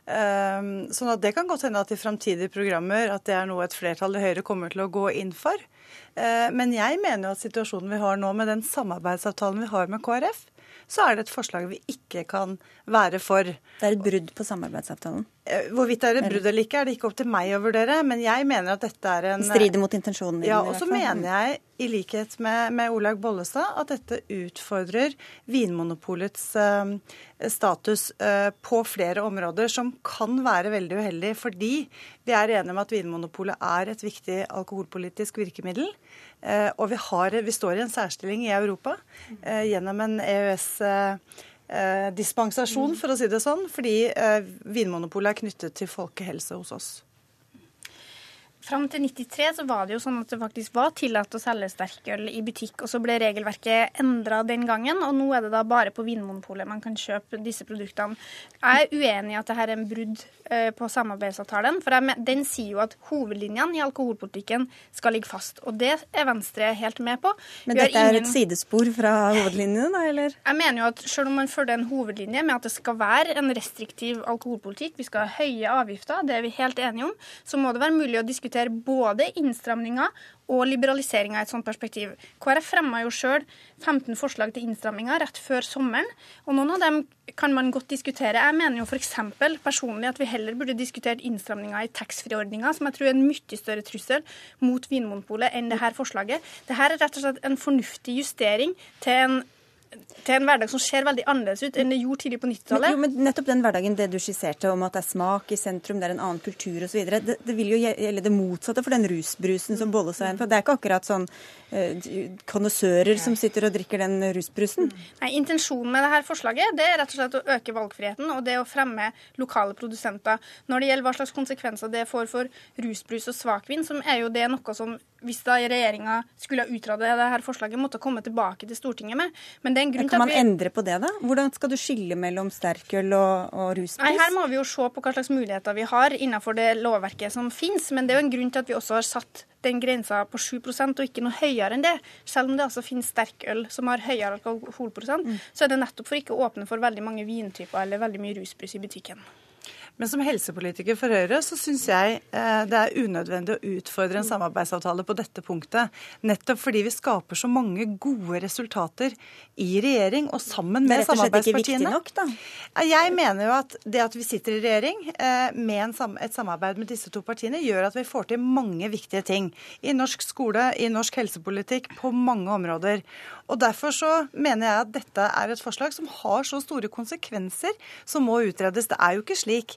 Ehm, sånn at Det kan godt hende at i framtidige programmer at det er noe et flertall i Høyre kommer til å gå inn for. Ehm, men jeg mener jo at situasjonen vi har nå med den samarbeidsavtalen vi har med KrF, så er det et forslag vi ikke kan være for. Det er et brudd på samarbeidsavtalen? Eh, hvorvidt det er et brudd eller ikke, er det ikke opp til meg å vurdere. Men jeg mener at dette er en Strider mot intensjonen din? Ja, og så mener jeg, i likhet med, med Olaug Bollestad, at dette utfordrer Vinmonopolets uh, status uh, på flere områder som kan være veldig uheldig, fordi vi er enige om at Vinmonopolet er et viktig alkoholpolitisk virkemiddel. Uh, og vi, har, vi, står i en særstilling i Europa gjennom en EØS- dispensasjon, for å si det sånn, fordi Vinmonopolet er knyttet til folkehelse hos oss. Fram til 93 så var det jo sånn at det faktisk var tillatt å selge sterkøl i butikk, og så ble regelverket endra den gangen, og nå er det da bare på Vinmonopolet man kan kjøpe disse produktene. Jeg er uenig i at dette er en brudd eh, på samarbeidsavtalen, for den sier jo at hovedlinjene i alkoholpolitikken skal ligge fast, og det er Venstre helt med på. Men dette er ingen... et sidespor fra hovedlinjene, da, eller? Jeg mener jo at selv om man følger en hovedlinje med at det skal være en restriktiv alkoholpolitikk, vi skal ha høye avgifter, det er vi helt enige om, så må det være mulig å diskutere diskutere både innstramninger og liberaliseringa i et sånt perspektiv. KrF fremma jo sjøl 15 forslag til innstramminger rett før sommeren, og noen av dem kan man godt diskutere. Jeg mener jo f.eks. personlig at vi heller burde diskutert innstramninger i taxfree-ordninga, som jeg tror er en mye større trussel mot Vinmonopolet enn det her forslaget. Dette er rett og slett en fornuftig justering til en til en hverdag som ser veldig annerledes ut enn det gjorde tidlig på 90-tallet. Men, men nettopp den hverdagen det du skisserte om at det er smak i sentrum, det er en annen kultur osv., det, det vil jo gjelde det motsatte for den rusbrusen som Bollestad er for. Det er ikke akkurat sånn eh, som sitter og drikker den rusbrusen. Nei, Intensjonen med dette forslaget det er rett og slett å øke valgfriheten og det å fremme lokale produsenter. Når det gjelder hva slags konsekvenser det får for rusbrus og svakvin, som er jo det noe som hvis da regjeringa skulle utrede dette forslaget, måtte komme tilbake til Stortinget med. Men det en grunn kan man endre på det, da? Hvordan skal du skille mellom sterkøl og, og rusbrus? Nei, Her må vi jo se på hva slags muligheter vi har innenfor det lovverket som finnes. Men det er jo en grunn til at vi også har satt den grensa på 7% og ikke noe høyere enn det. Selv om det altså finnes sterkøl som har høyere alkoholprosent, mm. så er det nettopp for ikke å åpne for veldig mange vintyper eller veldig mye rusbrus i butikken. Men som helsepolitiker for Høyre så syns jeg eh, det er unødvendig å utfordre en samarbeidsavtale på dette punktet. Nettopp fordi vi skaper så mange gode resultater i regjering og sammen med samarbeidspartiene. Nok, da? Jeg mener jo at det at vi sitter i regjering eh, med et samarbeid med disse to partiene, gjør at vi får til mange viktige ting. I norsk skole, i norsk helsepolitikk, på mange områder. Og Derfor så mener jeg at dette er et forslag som har så store konsekvenser som må utredes. Det er jo ikke slik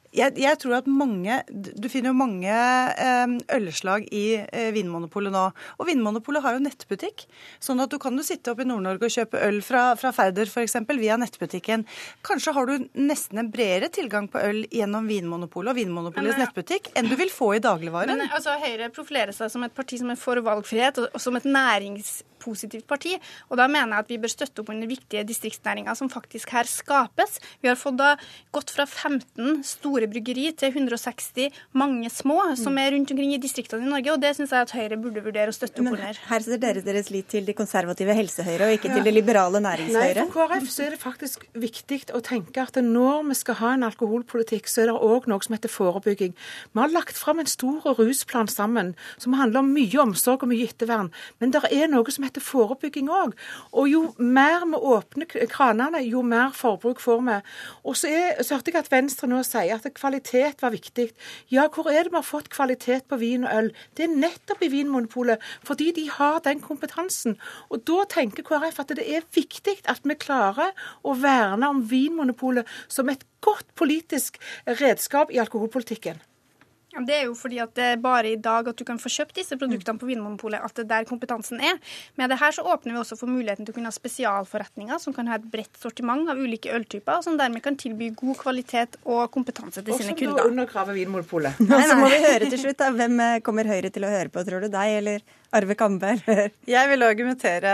jeg, jeg, tror at mange Du finner jo mange eh, ølslag i eh, Vinmonopolet nå. Og Vinmonopolet har jo nettbutikk. Sånn at du kan jo sitte oppe i Nord-Norge og kjøpe øl fra, fra Færder f.eks. via nettbutikken. Kanskje har du nesten en bredere tilgang på øl gjennom Vinmonopolet og Vinmonopolets men, nettbutikk enn du vil få i dagligvaren. Men altså, Høyre profilerer seg som et parti som er for valgfrihet, og som et næringspositivt parti. Og da mener jeg at vi bør støtte opp under viktige distriktsnæringer som faktisk her skapes. Vi har fått da gått fra 15 store store bryggeri til 160 mange små som er rundt omkring i distriktene i Norge. og Det syns jeg at Høyre burde vurdere å støtte opp under. Her ser dere deres lit til de konservative helsehøyre og ikke til det liberale næringshøyre? Nei, For KrF så er det faktisk viktig å tenke at når vi skal ha en alkoholpolitikk, så er det òg noe som heter forebygging. Vi har lagt fram en stor rusplan sammen som handler om mye omsorg og mye ettervern. Men det er noe som heter forebygging òg. Og jo mer vi åpner kranene, jo mer forbruk får vi. Og så, er, så hørte jeg at Venstre nå sier at kvalitet var viktig. Ja, hvor er det vi har fått kvalitet på vin og øl? Det er nettopp i Vinmonopolet, fordi de har den kompetansen. Og da tenker KrF at det er viktig at vi klarer å verne om Vinmonopolet som et godt politisk redskap i alkoholpolitikken. Det er jo fordi at det er bare i dag at du kan få kjøpt disse produktene på Vinmonopolet, at det er der kompetansen er. Med det her så åpner vi også for muligheten til å kunne ha spesialforretninger som kan ha et bredt sortiment av ulike øltyper, og som dermed kan tilby god kvalitet og kompetanse til også sine kunder. Også undergraver Vinmonopolet. Nei, så må vi høre til slutt, da. Hvem eh, kommer Høyre til å høre på, tror du? Deg eller Arve Kambe? Jeg vil argumentere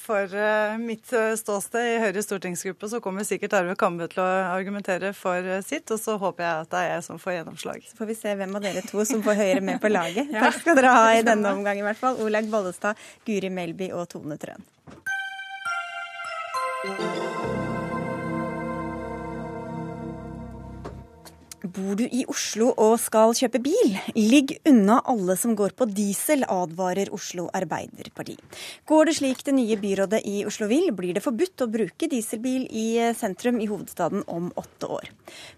for eh, mitt eh, ståsted i Høyres stortingsgruppe. Så kommer sikkert Arve Kambe til å argumentere for sitt, og så håper jeg at det er jeg som får gjennomslag. Så får vi se hvem av dere to som får Høyre med på laget. Takk skal dere ha i denne omgang i hvert fall. Olaug Bollestad, Guri Melby og Tone Trøen. Bor du i Oslo og skal kjøpe bil? Ligg unna alle som går på diesel, advarer Oslo Arbeiderparti. Går det slik det nye byrådet i Oslo vil, blir det forbudt å bruke dieselbil i sentrum i hovedstaden om åtte år.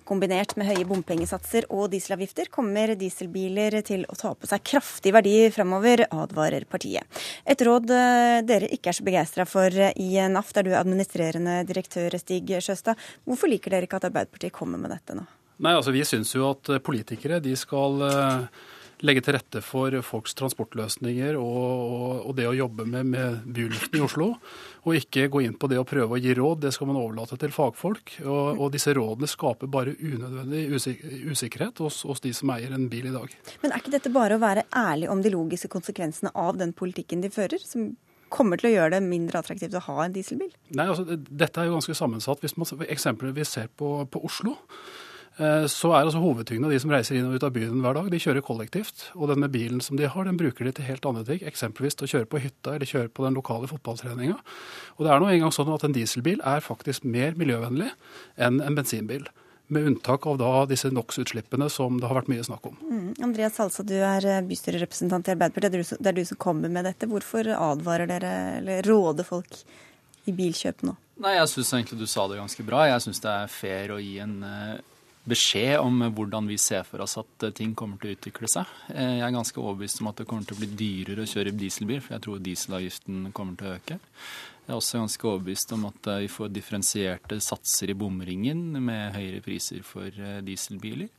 Kombinert med høye bompengesatser og dieselavgifter kommer dieselbiler til å ta på seg kraftig verdi framover, advarer partiet. Et råd eh, dere ikke er så begeistra for i NAF, der du er administrerende direktør, Stig Sjøstad. Hvorfor liker dere ikke at Arbeiderpartiet kommer med dette nå? Nei, altså Vi syns jo at politikere de skal eh, legge til rette for folks transportløsninger og, og det å jobbe med, med byluften i Oslo. Og ikke gå inn på det å prøve å gi råd. Det skal man overlate til fagfolk. Og, og disse rådene skaper bare unødvendig usik usikkerhet hos, hos, de som eier en bil i dag. Men er ikke dette bare å være ærlig om de logiske konsekvensene av den politikken de fører? som kommer til å gjøre det mindre attraktivt å ha en dieselbil? Nei, altså, Dette er jo ganske sammensatt. Hvis man eksempelvis ser på, på Oslo, Eh, så er altså hovedtyngden av de som reiser inn og ut av byen hver dag, de kjører kollektivt. Og denne bilen som de har, den bruker de til helt andre ting. Eksempelvis til å kjøre på hytta eller kjøre på den lokale fotballtreninga. Og det er nå engang sånn at en dieselbil er faktisk mer miljøvennlig enn en bensinbil. Med unntak av da disse NOx-utslippene som det har vært mye snakk om. Mm. Andreas Halsa, du er eh, bystyrerepresentant i Arbeiderpartiet. Det er du som kommer med dette. Hvorfor advarer dere, eller råder folk i bilkjøp nå? Nei, Jeg syns egentlig du sa det ganske bra. Jeg syns det er fair å gi en uh, beskjed om hvordan vi ser for oss at ting kommer til å utvikle seg. Eh, jeg er ganske overbevist om at det kommer til å bli dyrere å kjøre dieselbil, for jeg tror dieselavgiften kommer til å øke. Jeg er også ganske overbevist om at eh, vi får differensierte satser i bomringen med høyere priser for eh, dieselbiler.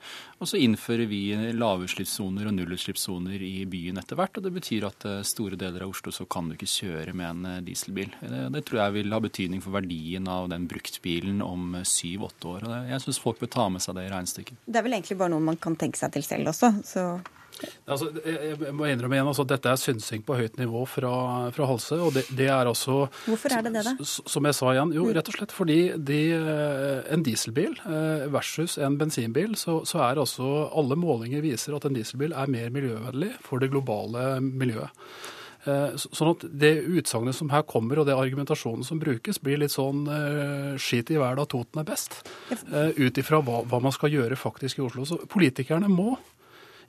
Og så innfører vi lavutslippssoner og nullutslippssoner i byen etter hvert. Og det betyr at eh, store deler av Oslo så kan du ikke kjøre med en dieselbil. Det, tror jeg vil ha betydning for verdien av den bruktbilen om syv-åtte år. Og jeg syns folk bør ta med seg det i regnestykket. Det er vel egentlig bare noe man kan tenke seg til selv også. så... Altså, jeg må innrømme igjen altså, dette er synsing på høyt nivå fra, fra Halse. og det, det, er altså... Hvorfor er det det, da? Som jeg sa igjen, jo rett og slett fordi de, eh, en dieselbil eh, versus en bensinbil, så, så er altså alle målinger viser at en dieselbil er mer miljøvennlig for det globale miljøet. Eh, sånn at Det utsagnet som her kommer, og det argumentasjonen som brukes, blir litt sånn uh, skit i været at Toten er best. Uh, Ut ifra hva, hva, man skal gjøre faktisk i Oslo. Så politikerne må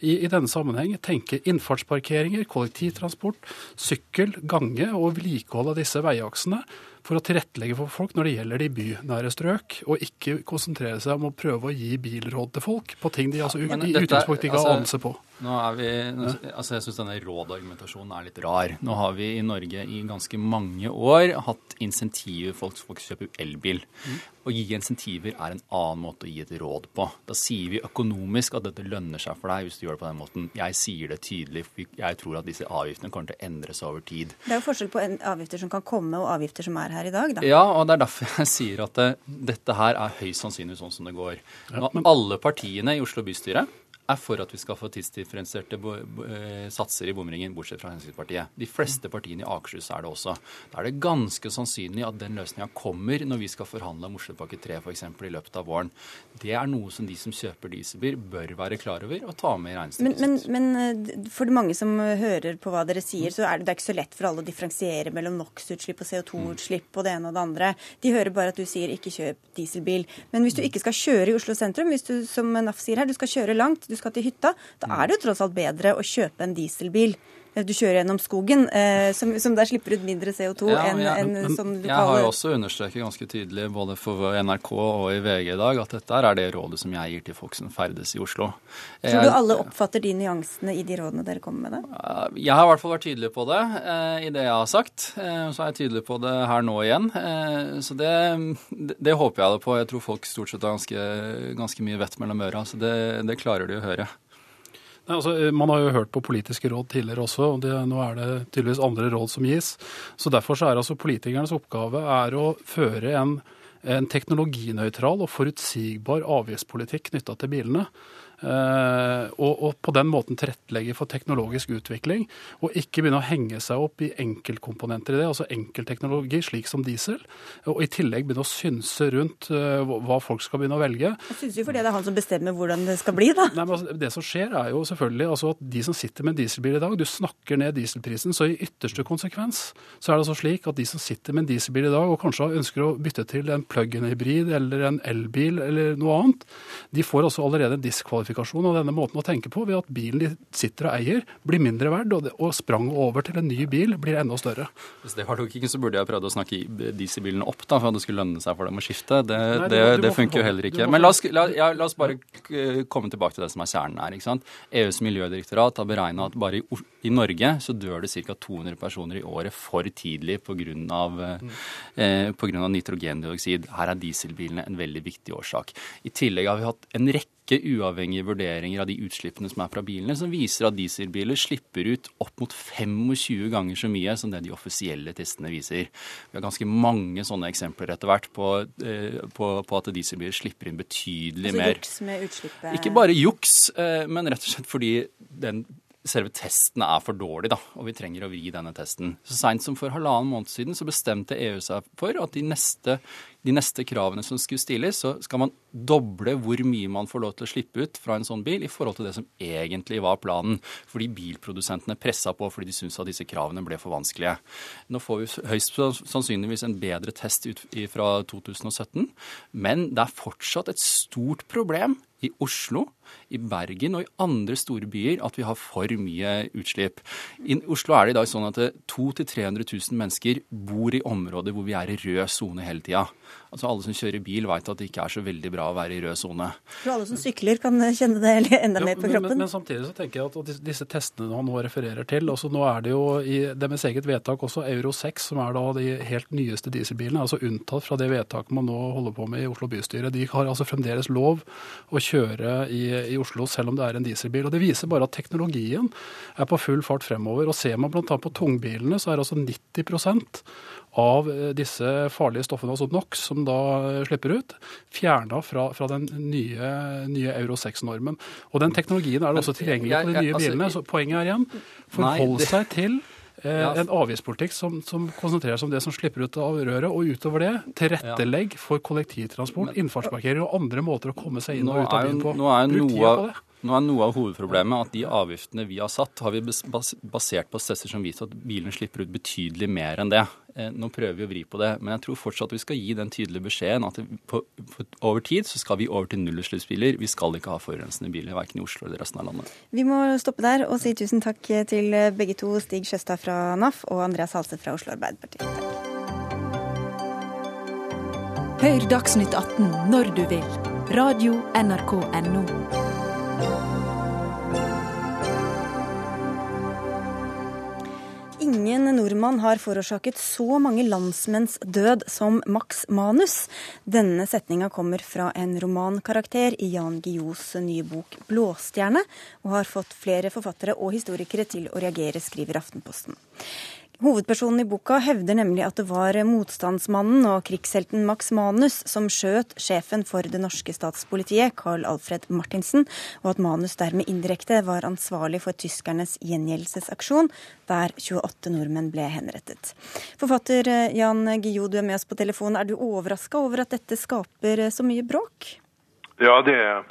i, i denne sammenheng tenke innfartsparkeringer, kollektivtransport, sykkel, gange og vedlikehold av disse veiaksene for å tilrettelegge for folk når det gjelder de bynære strøk, og ikke konsentrere seg om å prøve å gi bilråd til folk på ting de altså, ja, i utgangspunktet ikke har altså, anelse på. Nå er vi, altså Jeg syns denne rådargumentasjonen er litt rar. Nå har vi i Norge i ganske mange år hatt insentiver for folk, folk kjøper elbil. Mm. Å gi insentiver er en annen måte å gi et råd på. Da sier vi økonomisk at dette lønner seg for deg hvis du gjør det på den måten. Jeg sier det tydelig, for jeg tror at disse avgiftene kommer til å endre seg over tid. Det er jo forskjell på avgifter som kan komme og avgifter som er her i dag, da. Ja, og det er derfor jeg sier at det, dette her er høyst sannsynlig sånn som det går. Nå, alle partiene i Oslo bystyre er for at vi skal få tidsdifferensierte eh, satser i bomringen, bortsett fra Fremskrittspartiet. De fleste partiene i Akershus er det også. Da er det ganske sannsynlig at den løsninga kommer når vi skal forhandle om Oslopakke 3 f.eks. i løpet av våren. Det er noe som de som kjøper dieselbil, bør være klar over og ta med i regnestykket men, men, men, eh, for mange som hører på hva dere sier, så er det, det er ikke så lett for alle å differensiere mellom NOx-utslipp og CO2-utslipp og det ene og det andre. De hører bare at du sier ikke kjøp dieselbil. Men hvis du ikke skal kjøre i Oslo sentrum, hvis du som NAF sier her, du skal kjøre langt, du skal til hytta, da er det jo tross alt bedre å kjøpe en dieselbil du kjører gjennom skogen, eh, som, som, der slipper ut mindre CO2 ja, enn en, en sånn lokale Jeg har jo også understreket ganske tydelig både for NRK og i VG i dag at dette er det rådet som jeg gir til folk som ferdes i Oslo. Tror du alle oppfatter de nyansene i de rådene dere kommer med? da? Jeg har i hvert fall vært tydelig på det eh, i det jeg har sagt. Eh, så er jeg tydelig på det her nå igjen. Eh, så det, det, det, håper jeg det på. Jeg tror folk stort sett har ganske, ganske mye vett mellom øra, så det, det klarer de å høre. Altså, man har jo hørt på politiske råd tidligere også, og det, nå er det tydeligvis andre råd som gis. Så Derfor så er altså politikernes oppgave er å føre en, en teknologinøytral og forutsigbar avgiftspolitikk knytta til bilene. Uh, og, og, på den måten tilrettelegge for teknologisk utvikling, og ikke begynne å henge seg opp i enkeltkomponenter i det, altså enkeltteknologi, slik som diesel, og i tillegg begynne å synse rundt uh, hva folk skal begynne å velge. Jeg synes jo fordi det er han som bestemmer hvordan det skal bli, da. Nei, men altså, Det som skjer, er jo selvfølgelig altså at de som sitter med en dieselbil i dag, du snakker ned dieselprisen, så i ytterste konsekvens så er det altså slik at de som sitter med en dieselbil i dag, og kanskje ønsker å bytte til en plug-in-hybrid eller en elbil eller noe annet, de får altså allerede en diskvalifikasjon kvalifikasjon og denne måten å tenke på ved at bilen de sitter og eier, blir mindre verd, og, det, og sprang over til en ny bil blir enda større. Hvis det var logikken, så burde jeg prøvd å snakke dieselbilene opp, da, for at det skulle lønne seg for dem å skifte. Det, Nei, det, det funker jo heller ikke. Men la oss, la, ja, la oss, bare komme tilbake til det som er kjernen her. ikke sant? EUs miljødirektorat har beregna at bare i, i, Norge så dør det ca. 200 personer i året for tidlig pga. Mm. Eh, på grunn av nitrogendioksid. Her er dieselbilene en veldig viktig årsak. I tillegg har vi hatt en rekke rekke uavhengige vurderinger av de utslippene som er fra bilene, som viser at dieselbiler slipper ut opp mot 25 ganger så mye som det de offisielle testene viser. Vi har ganske mange sånne eksempler etter hvert på, eh, på, på at dieselbiler slipper inn betydelig Altså mer. juks med utslippet. Ikke bare juks, eh, men rett og slett fordi den selve testen er for dårlig, da, og vi trenger å vri denne testen. Så Seint som for halvannen måned siden så bestemte EU seg for at de neste, de neste kravene som skulle stilles, så skal man doble hvor mye man får lov til å slippe ut fra en sånn bil i forhold til det som egentlig var planen. Fordi bilprodusentene pressa på fordi de syntes at disse kravene ble for vanskelige. Nå får vi høyst sannsynligvis en bedre test ut fra 2017, men det er fortsatt et stort problem i Oslo, i Bergen og i andre store byer at vi har for mye utslipp. I Oslo er det i dag sånn at 200 000-300 000 mennesker bor i områder hvor vi er i rød sone hele tida. Altså Alle som kjører bil, vet at det ikke er så veldig bra å være i rød sone. Alle som sykler kan kjenne det enda mer på men, kroppen. men, men samtidig så tenker jeg at disse testene han nå refererer til altså Nå er det jo i deres eget vedtak også Euro 6, som er da de helt nyeste dieselbilene, altså unntatt fra det vedtaket man nå holder på med i Oslo bystyre. De har altså fremdeles lov å kjøre i, i Oslo selv om det er en dieselbil. og Det viser bare at teknologien er på full fart fremover. og Ser man bl.a. på tungbilene, så er altså 90% av disse farlige stoffene, altså NOx, som da slipper ut, fjerna fra, fra, den nye, nye Euro 6-normen. Og den teknologien er det også tilgjengelig på de nye altså, bilene. så Poenget er igjen, forhold seg til eh, Ja. en avgiftspolitikk som, som konsentrerer seg om det som slipper ut av røret, og utover det tilrettelegg for kollektivtransport, innfartsparkering og andre måter å komme seg inn og ut av byen på. Nå er, jo noe, nå er noe av hovedproblemet at de avgiftene vi har satt, har vi bas bas basert på stesser som viser at bilen slipper ut betydelig mer enn det. Eh, nå prøver vi å vri på det, men jeg tror fortsatt vi skal gi den tydelige beskjeden at på, på, over tid så skal vi over til nullutslippsbiler. Vi skal ikke ha forurensende biler, verken i Oslo eller resten av landet. Vi må stoppe der og si tusen takk til begge to, Stig Sjøstad fra NAF og Andreas Halse fra Oslo Arbeiderparti. Hør Dagsnytt 18 når du vil. Radio NRK NO. Ingen nordmann har forårsaket så mange landsmenns død som Max Manus. Denne setninga kommer fra en romankarakter i Jan Guillaus nye bok 'Blåstjerne', og har fått flere forfattere og historikere til å reagere, skriver Aftenposten. Hovedpersonen i boka hevder nemlig at det var motstandsmannen og krigshelten Max Manus som skjøt sjefen for det norske statspolitiet, Carl Alfred Martinsen, og at Manus dermed indirekte var ansvarlig for tyskernes gjengjeldelsesaksjon, der 28 nordmenn ble henrettet. Forfatter eh, Jan Guillou, du er med oss på telefon. Er du overraska over at dette skaper så mye bråk? Ja, det er jeg.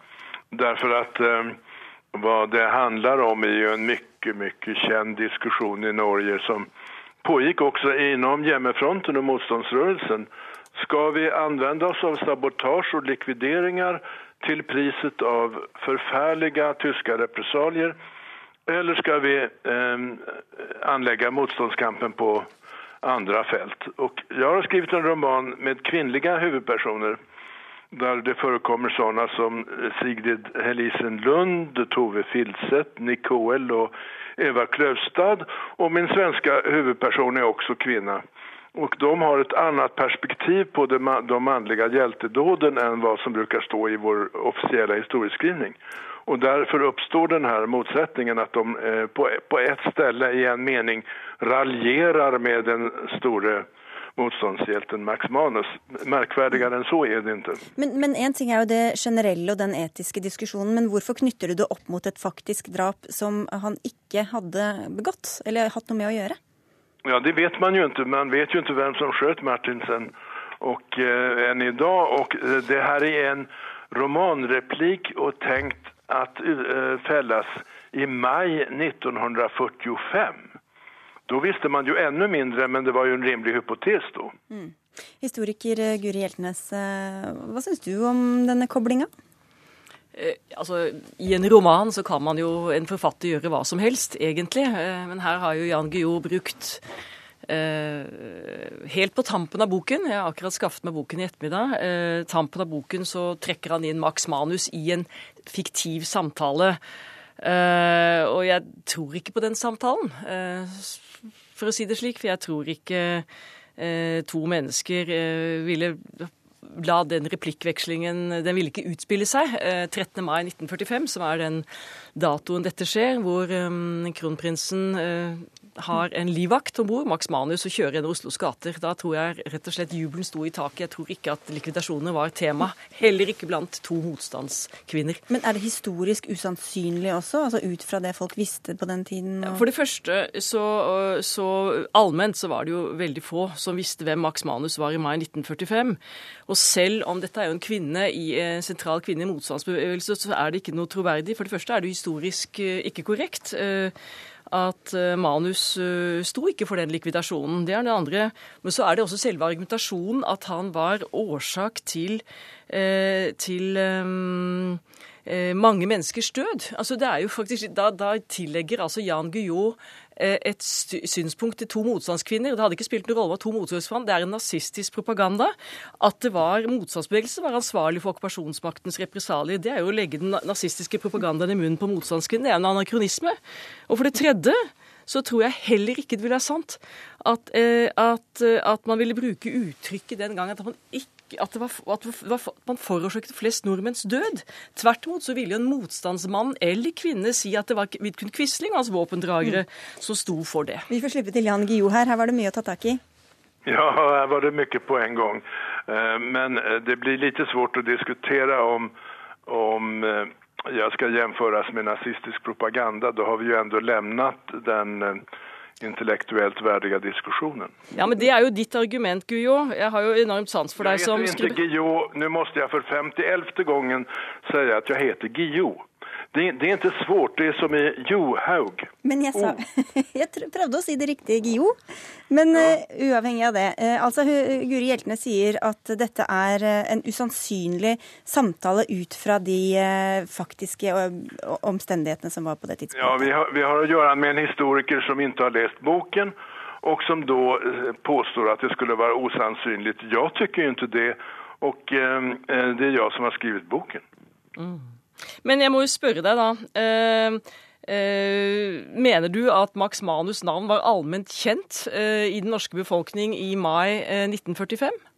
Därför att eh, det handlar om är ju en mycket, mycket känd diskussion i Norge som pågick også innom hjemmefronten og motstandsrørelsen. Skal vi anvende oss av sabotage og likvideringer til priset av forferdelige tyske repressalier eller skal vi eh, anlegge motståndskampen på andre felt? Og jeg har skrevet en roman med kvinnelige huvudpersoner där det forekommer sånne som Sigrid Helisen Lund, Tove Filseth, Nick Hoel og Eva Kløvstad. Og min svenske hovedperson er også kvinne. Og de har et annet perspektiv på de, de mannlige heltedådene enn hva som bruker stå i vår offisielle historieskrivning. Og Derfor oppstår denne motsetningen at de eh, på, på ett ställe i en mening raljerer med den store motståndshjälten Max Manus. Märkvärdigare än så är det inte. Men, men en ting er jo det generelle og den etiske diskusjonen, men hvorfor knytter du det opp mot et faktisk drap som han ikke hadde begått, eller hatt noe med å gjøre? Ja, det vet man ju inte. Man vet ju inte vem som sköt Martinsen och, eh, än idag. Och eh, det här är en romanreplik och tänkt att eh, fällas i maj 1945. Då visste man jo enda mindre, men det var jo en rimelig hypotes Mm. Historiker eh, Guri Hjeltnes, eh, hva syns du om denne koblinga? Eh, altså, I en roman så kan man jo en forfatter gjøre hva som helst, egentlig. Eh, men her har jo Jan Guillou brukt eh, Helt på tampen av boken, jeg har akkurat skaffet meg boken i ettermiddag, eh, tampen av boken så trekker han inn Max Manus i en fiktiv samtale. Eh, og jeg tror ikke på den samtalen, eh, for å si det slik. For jeg tror ikke eh, to mennesker ville la den replikkvekslingen Den ville ikke utspille seg. 13. mai 1945, som er den datoen dette skjer, hvor kronprinsen har en livvakt om bord, Max Manus, og kjører gjennom Oslos gater. Da tror jeg rett og slett jubelen sto i taket. Jeg tror ikke at likvidasjoner var tema. Heller ikke blant to motstandskvinner. Men er det historisk usannsynlig også, altså ut fra det folk visste på den tiden? Og... For det første, så, så, allment så var det jo veldig få som visste hvem Max Manus var i mai 1945. Og selv om dette er jo en kvinne i en sentral kvinne i motstandsbevegelse, så er det ikke noe troverdig. For det første er det historisk eh, ikke korrekt. At eh, Manus eh, sto ikke for den likvidasjonen. Det er det andre. Men så er det også selve argumentasjonen at han var årsak til, eh, til mange menneskers død. Altså det er jo faktisk, da, da tillegger altså Jan Guillou et synspunkt til to motstandskvinner. Det hadde ikke spilt noen rolle hva to motstandskvinner Det er en nazistisk propaganda. At det var motstandsbevegelsen som var ansvarlig for okkupasjonsmaktens represalier. Det er jo å legge den nazistiske propagandaen i munnen på motstandskvinner. Det er en anakronisme. Og for det tredje så tror jeg heller ikke det ville være sant at, eh, at, eh, at man ville bruke uttrykket den gangen at man ikke at, det var, at, det var, at man forårsaket flest nordmenns død. Tvert imot så ville jo en motstandsmann eller -kvinne si at det var Vidkun Quisling og hans våpendragere mm. som sto for det. Vi får slippe til Jan Guillou her. Her var det mye å ta tak i. Ja, her var det mye på en gang. Eh, men eh, det blir litt svårt å diskutere om, om eh, jeg skal sammenlignes med nazistisk propaganda. Da har vi jo likevel forlatt den intellektuelt verdige diskusjonen. Ja, men Det er jo ditt argument, Gujo. Jeg har jo enormt sans for deg som skriver... Gujo. Nå må jeg for 51. gangen si at jeg heter Gujo. Det, det, er ikke svårt, det er som i Johaug. Men jeg, sa, oh. jeg prøvde å si det riktige, Gio. Men ja. uh, uavhengig av det. Uh, altså, Guri Hjeltene sier at dette er uh, en usannsynlig samtale ut fra de faktiske omstendighetene som var på det tidspunktet. Ja, vi har, vi har å gjøre med en historiker som ikke har lest boken, og som da påstår at det skulle være usannsynlig. Jeg syns ikke det, og det er jeg som har skrevet boken. Mm. Men jeg må jo spørre deg, da. Eh, eh, mener du at Max Manus' navn var allment kjent eh, i den norske befolkning i mai 1945? Eh,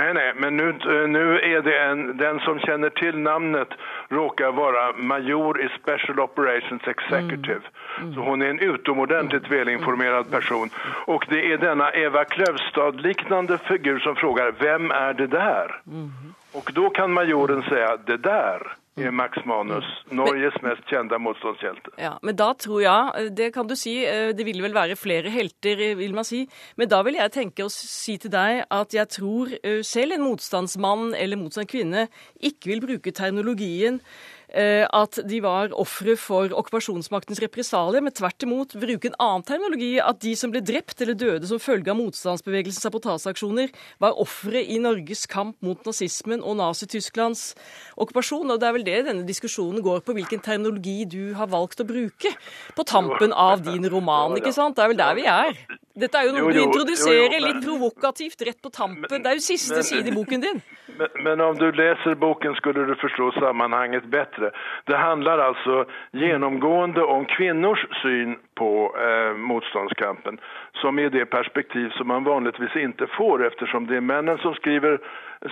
nei, nei, men nå er det en, den som kjenner til navnet, råker være major i Special Operations Executive. Mm. Mm. Så hun er en utomordentlig velinformert person. Og det er denne Eva Kløvstad-lignende figur som spør hvem er det der? Mm. Og da kan majoren si det der er Max Manus, Norges mest kjente motstandshjelte. Ja, men da tror jeg, det kan du si, eh, det vil vel være flere helter, eh, vil man si. Men da vil jeg tenke å si til deg at jeg tror eh, selv en motstandsmann eller motstandskvinne ikke vil bruke terminologien Eh, at de var ofre for okkupasjonsmaktens represalier, men tvert imot bruke en annen terminologi. At de som ble drept eller døde som følge av motstandsbevegelsens sabotasjeaksjoner, var ofre i Norges kamp mot nazismen og Nazi-Tysklands okkupasjon. Og det er vel det denne diskusjonen går på, hvilken terminologi du har valgt å bruke på tampen av din roman. ikke sant? Det er vel der vi er. Dette er jo noe du introduserer litt provokativt rett på tampen. Det er jo siste side i boken din. Men, men, om du leser boken, skulle du forstå sammenhenget bedre. Det handler altså gjennomgående om kvinners syn på eh, motstandskampen, som er det perspektiv som man vanligvis ikke får, eftersom det er mennene som skriver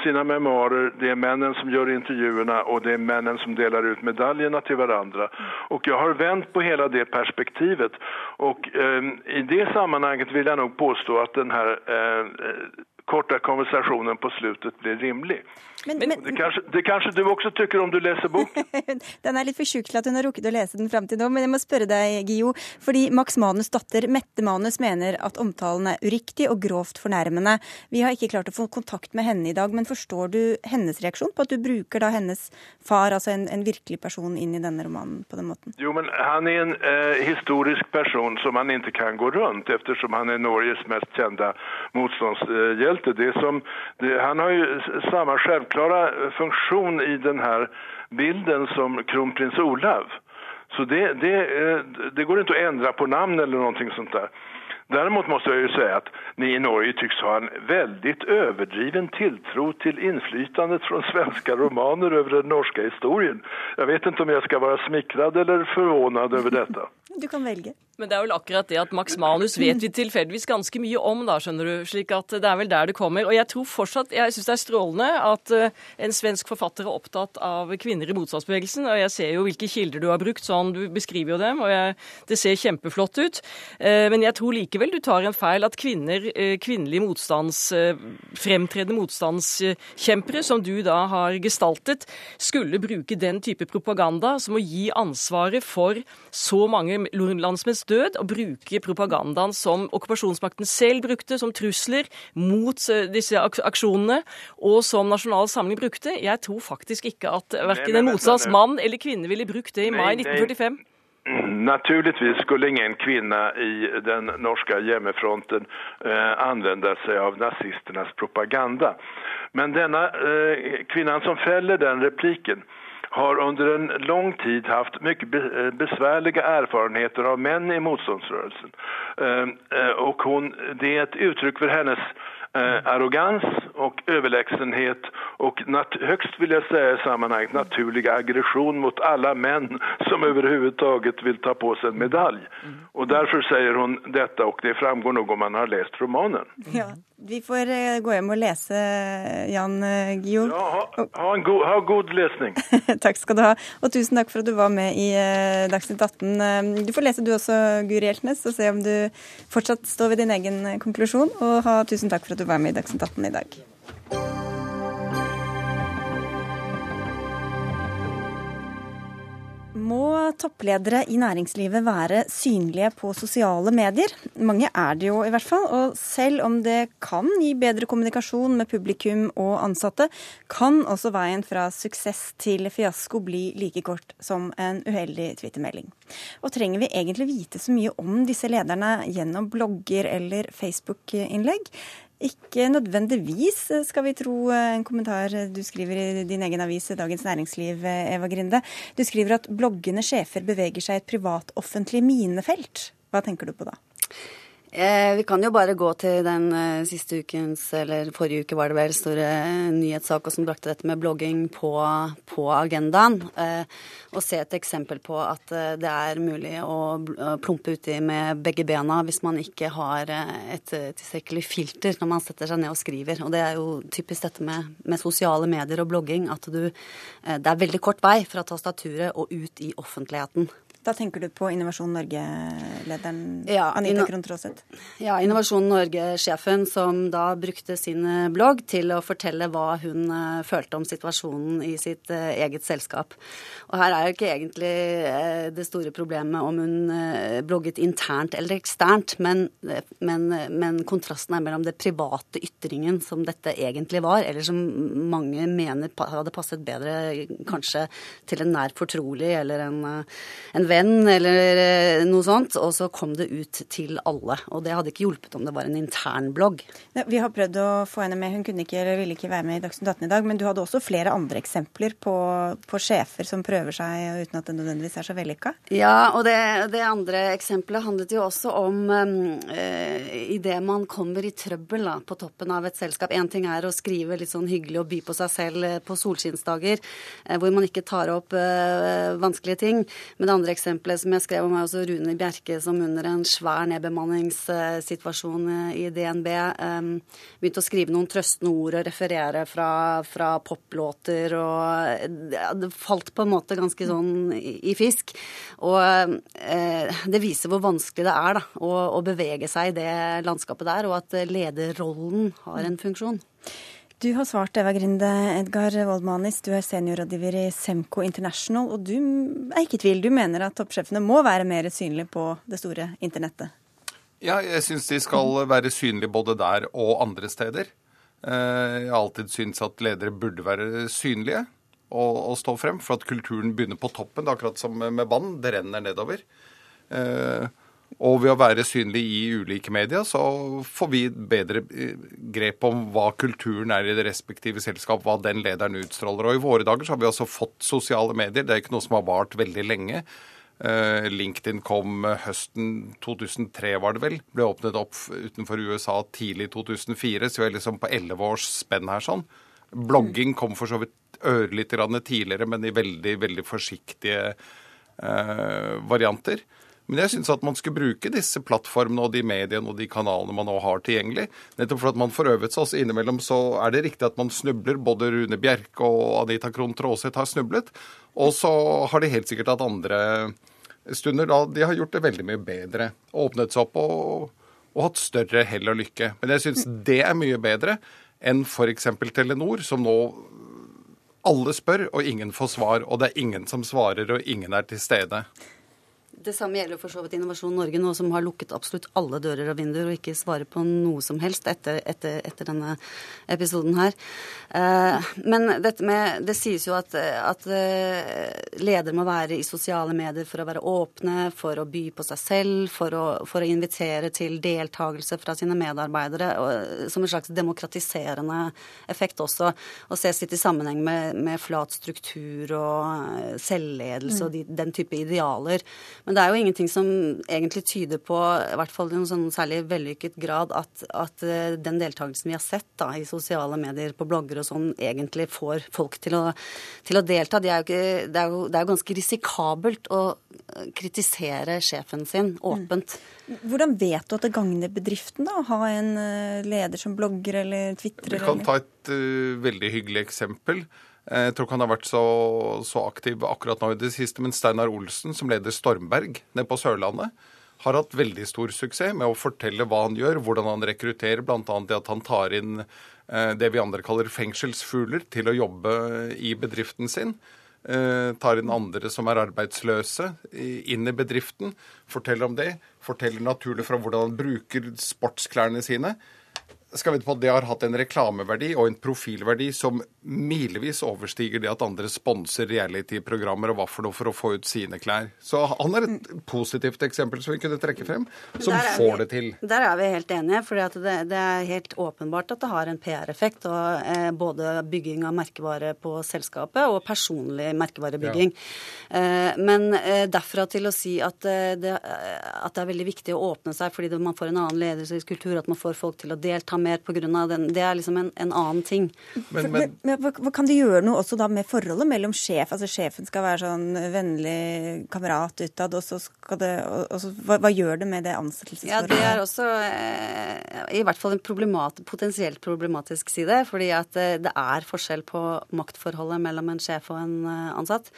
sine memoarer, det er männen som gjør intervjuerna og det er männen som deler ut medaljerna til hverandre. Og jeg har vänt på hele det perspektivet. Og eh, i det sammanhanget vil jeg nok påstå at den här eh, korta konversasjonen på slutet blir rimelig. Men, men, det, kanskje, det, kanskje, du også tykker om du leser boken? den er litt for tjukk til at hun har rukket å lese den fram til nå, men jeg må spørre deg, Gio. Fordi Max Manus' datter Mette Manus mener at omtalen er uriktig og grovt fornærmende. Vi har ikke klart å få kontakt med henne i dag, men forstår du hennes reaksjon på at du bruker da hennes far, altså en, en virkelig person, inn i denne romanen på den måten? Jo, men han er en eh, historisk person som han ikke kan gå rundt, eftersom han er Norges mest kjente motstandshjelte. han har samme selv självklara funktion i den här bilden som kronprins Olav. Så det, det, eh, det går ikke å endre på namn eller noe sånt där. Däremot måste jag ju säga att ni i Norge tycks ha en väldigt överdriven tilltro till inflytandet från svenska romaner över den norska historien. Jag vet inte om jag ska vara smickrad eller förvånad över detta. Du kan velge. Men det er vel akkurat det at Max Manus vet vi tilfeldigvis ganske mye om, da, skjønner du. slik at det er vel der det kommer. Og jeg tror fortsatt, jeg syns det er strålende at uh, en svensk forfatter er opptatt av kvinner i motstandsbevegelsen. Og jeg ser jo hvilke kilder du har brukt, sånn du beskriver jo dem, og jeg, det ser kjempeflott ut. Uh, men jeg tror likevel du tar en feil at kvinner, kvinnelige motstands, fremtredende motstandskjempere, som du da har gestaltet, skulle bruke den type propaganda som å gi ansvaret for så mange landsmenns død og bruke propagandaen som okkupasjonsmakten selv brukte, som trusler mot eh, disse aksjonene, og som Nasjonal Samling brukte. Jeg tror faktisk ikke at verken en motstandsmann eller kvinne ville brukt det i mai 1945. Naturligvis skulle ingen kvinne i den norske hjemmefronten eh, anvende seg av nazistenes propaganda. Men denne eh, kvinnen som feller den replikken, har under en lång tid haft mycket besværlige besvärliga erfarenheter av män i motståndsrörelsen. Eh, eh, det är ett uttryck för hennes arrogans och överlägsenhet och högst vill jag säga i sammanhanget naturlig aggression mot alla män som överhuvudtaget vill ta på sig en medalj. Och därför säger hon detta och det framgår nog om man har läst romanen. Ja. Vi får eh, gå hjem og lese, Jan eh, Guillou. Ja, ha, ha, en god, ha god lesning. takk skal du ha. Og tusen takk for at du var med i Dagsnytt 18. Du får lese du også, Guri Hjeltnes, og se om du fortsatt står ved din egen konklusjon. Og ha tusen takk for at du var med i Dagsnytt 18 i dag. Må toppledere i næringslivet være synlige på sosiale medier? Mange er det jo i hvert fall. Og selv om det kan gi bedre kommunikasjon med publikum og ansatte, kan også veien fra suksess til fiasko bli like kort som en uheldig twittermelding. Og trenger vi egentlig vite så mye om disse lederne gjennom blogger eller Facebook-innlegg? Ikke nødvendigvis, skal vi tro en kommentar du skriver i din egen avis Dagens Næringsliv, Eva Grinde. Du skriver at bloggende sjefer beveger seg i et privat-offentlig minefelt. Hva tenker du på da? Eh, vi kan jo bare gå til den eh, siste ukens, eller forrige uke var det vel, store eh, nyhetssak som brakte dette med blogging på, på agendaen. Eh, og se et eksempel på at det er mulig å plumpe uti med begge bena hvis man ikke har et tilstrekkelig filter når man setter seg ned og skriver. Og det er jo typisk dette med, med sosiale medier og blogging, at du Det er veldig kort vei fra tastaturet og ut i offentligheten. Da tenker du på Innovasjon Norge-lederen ja, Anita Krohn Traaseth? Ja, Innovasjon Norge-sjefen som da brukte sin eh, blogg til å fortelle hva hun uh, følte om situasjonen i sitt uh, eget selskap. Og her er jo ikke egentlig det store problemet om hun blogget internt eller eksternt, men, men, men, kontrasten er mellom det private ytringen som dette egentlig var, eller som mange mener hadde passet bedre kanskje til en nær fortrolig eller en, en venn eller eh, noe sånt, og så kom det ut til alle. Og det hadde ikke hjulpet om det var en intern blogg. Vi har prøvd å få henne med, hun kunne ikke eller ville ikke være med i Dagsnytt 18 i dag, men du hadde også flere andre eksempler på, på sjefer som prøver seg uten at det nødvendigvis er så vellykka? Ja, og det, det, andre eksempelet handlet jo også om eh, uh, idet man kommer i trøbbel da, på toppen av et selskap. Én ting er å skrive litt sånn hyggelig og by på seg selv på solskinnsdager, eh, hvor man ikke tar opp eh, vanskelige ting. Men det andre eksempelet som jeg skrev om, er også Rune Bjerke som under en svær nedbemanningssituasjon eh, i DNB um, begynte å skrive noen trøstende ord og referere fra, fra poplåter. og ja, Det falt på en måte ganske sånn i fisk. Og eh, det viser hvor vanskelig det er da, å, å bevege seg i det landskapet der, og at lederrollen har en funksjon. Du har svart Eva Grinde. Edgar Woldmanis, du er seniorrådgiver i Semco International. Og du er ikke i tvil, du mener at toppsjefene må være mer synlige på det store internettet? Ja, jeg syns de skal være synlige både der og andre steder. Eh, jeg har alltid syntes at ledere burde være synlige og, og stå frem, for at kulturen begynner på toppen. Akkurat som med vann, det renner nedover. Eh, og ved å være synlig i ulike medier, så får vi bedre eh, grep om hva kulturen er i det respektive selskap, hva den lederen utstråler. Og i våre dager så har vi også fått sosiale medier. Det er ikke noe som har vart veldig lenge. Eh, LinkedIn kom høsten 2003, var det vel. Ble åpnet opp utenfor USA tidlig 2004, så vi er liksom på elleve års spenn her sånn. Blogging kom for så vidt ørlite grann tidligere, men i veldig, veldig forsiktige eh, varianter. Men jeg syns at man skulle bruke disse plattformene og de mediene og de kanalene man nå har tilgjengelig. Nettopp for at man får øvet seg. Altså innimellom så er det riktig at man snubler. Både Rune Bjerke og Anita Krohn Traaseth har snublet. Og så har de helt sikkert hatt andre stunder da de har gjort det veldig mye bedre. Åpnet seg opp og, og hatt større hell og lykke. Men jeg syns det er mye bedre enn f.eks. Telenor, som nå alle spør, og ingen får svar. Og det er ingen som svarer, og ingen er til stede. Det samme gjelder for så vidt Innovasjon Norge nå, som har lukket absolutt alle dører og vinduer og ikke svarer på noe som helst etter, etter, etter denne episoden her. Eh, men dette med Det sies jo at, at eh, ledere må være i sosiale medier for å være åpne, for å by på seg selv, for å, for å invitere til deltakelse fra sine medarbeidere, og, som en slags demokratiserende effekt også. Og ses litt i sammenheng med, med flat struktur og selvledelse selvledelse og de, den type idealer. Men det er jo ingenting som egentlig tyder på, i hvert fall i noen sånn særlig vellykket grad, at, at eh, den deltakelsen vi har sett da, i sosiale medier, på blogger og sånn, egentlig får folk til å, til å delta. De er ikke, det, er jo, det, er jo, ganske risikabelt å eh, kritisere sjefen sin åpent. Mm. Hvordan vet du at det gagner bedriften da, å ha en eh, leder som blogger eller tvitrer? Vi kan ta et uh, veldig hyggelig eksempel. Eh, jeg tror ikke han har vært så, så, aktiv akkurat nå i det siste, men Steinar Olsen, som leder Stormberg nede på Sørlandet, har hatt veldig stor suksess med å fortelle hva han gjør, hvordan han rekrutterer, bl.a. det at han tar inn eh, det vi andre kaller fengselsfugler, til å jobbe i bedriften sin. Eh, tar inn andre som er arbeidsløse, inn i bedriften. Forteller om det. Forteller naturlig fra hvordan han bruker sportsklærne sine skal vi på at det har hatt en reklameverdi og en profilverdi som milevis overstiger det at andre sponser reality-programmer og hva for noe for å få ut sine klær. Så han er et positivt eksempel som vi kunne trekke frem, som får vi, det til. Der er vi helt enige, for det, det, er helt åpenbart at det har en PR-effekt. og eh, Både bygging av merkevare på selskapet og personlig merkevarebygging. Ja. Eh, men eh, derfra til å si at, eh, det, eh, at det er veldig viktig å åpne seg fordi man får en annen ledelseskultur, at man får folk til å delta mer pga. den. Det er liksom en, en annen ting. Men, men, men hva, Kan du gjøre noe også da med forholdet mellom sjef? Altså Sjefen skal være sånn vennlig kamerat utad, og så skal det og så, hva, hva, gjør det med det ansettelsesforholdet? Ja, Det er også eh, i hvert fall en problemat, potensielt problematisk side. Fordi at eh, det er forskjell på maktforholdet mellom en sjef og en eh, ansatt.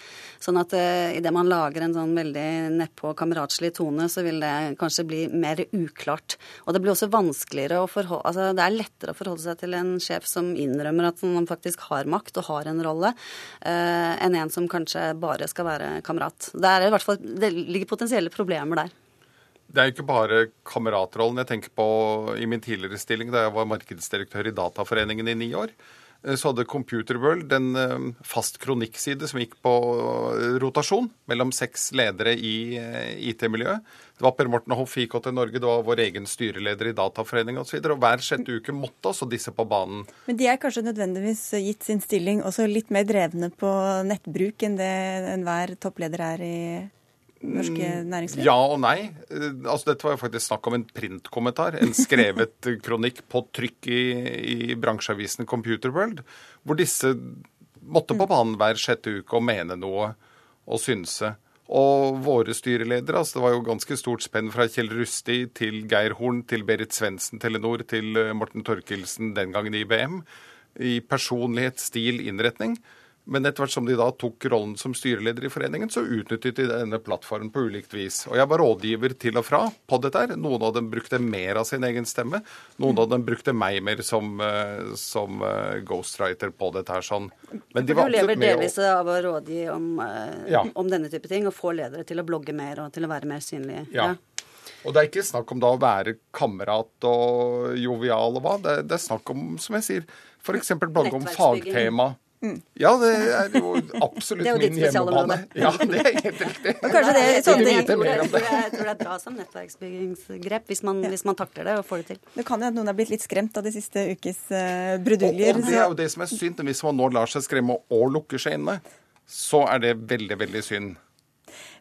Sånn at eh, idet man lager en sånn veldig nedpå kameratslig tone, så vil det kanskje bli mer uklart. Og det blir også vanskeligere å forholde altså, Det er lettere å forholde seg til en sjef som innrømmer at han faktisk har makt og har en rolle, eh, enn en som kanskje bare skal være kamerat. Det, er i hvert fall, det ligger potensielle problemer der. Det er ikke bare kameratrollen. Jeg tenker på i min tidligere stilling da jeg var markedsdirektør i Dataforeningen i ni år. Eh, så hadde Computer World en eh, fast kronikkside som gikk på eh, rotasjon mellom seks ledere i IT-miljøet. Det var Per Morten Hoff i IKT Norge, det var vår egen styreleder i Dataforeningen osv. Og, og hver sjette uke måtte også disse på banen. Men de er kanskje nødvendigvis gitt sin stilling også litt mer drevne på nettbruk enn det enhver toppleder er i norske mm, næringsliv? Ja og nei. Altså, dette var jo faktisk snakk om en printkommentar. En skrevet kronikk på trykk i, i bransjeavisen Computerworld, hvor disse måtte på mm. banen hver sjette uke og mene noe og synse. Og våre styreledere, altså det var jo ganske stort spenn fra Kjell Rusti til Geir Horn til Berit Svendsen Telenor til eh, Morten Torkelsen den gangen i IBM. I personlighet, stil, innretning. Men etter hvert som de da tok rollen som styreleder i foreningen, så utnyttet de denne plattformen på ulikt vis. Og jeg var rådgiver til og fra på dette. her. Noen av dem brukte mer av sin egen stemme. Noen av dem brukte meg mer som, eh, som uh, ghostwriter på dette her. sånn. Men de var du lever delvis av å rådgi om, uh, ja. om, denne type ting, og få ledere til å blogge mer og til å være mer synlige. Ja. ja. Og det er ikke snakk om da å være kamerat og jovial og hva. Det, det er snakk om, som jeg sier, f.eks. blogge om fagtema. Mm. Ja, det er jo absolutt er jo min hjemmebane. Ja, det er helt riktig. Kanskje det er sånne ting. Jeg tror, jeg, jeg tror det er bra som nettverksbyggingsgrep, hvis man, ja. hvis man, takler det og får det til. Det kan jo at noen har blitt litt skremt av de siste ukes uh, bruduljer. Og, og det er jo det som er synd. Hvis man nå lar seg skremme og lukker seg inne, så er det veldig, veldig synd.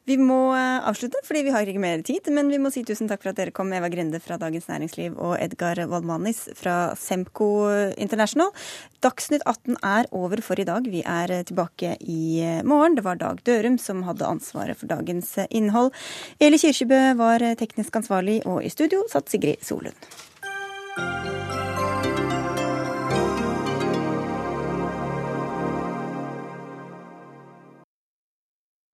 Vi må eh, avslutte, fordi vi har ikke mer tid. Men vi må si tusen takk for at dere kom, Eva Grende fra Dagens Næringsliv og Edgar Valmanis fra Semco International. Dagsnytt 18 er over for i dag. Vi er tilbake i morgen. Det var Dag Dørum som hadde ansvaret for dagens innhold. Eli Kirkebø var teknisk ansvarlig, og i studio satt Sigrid Solund.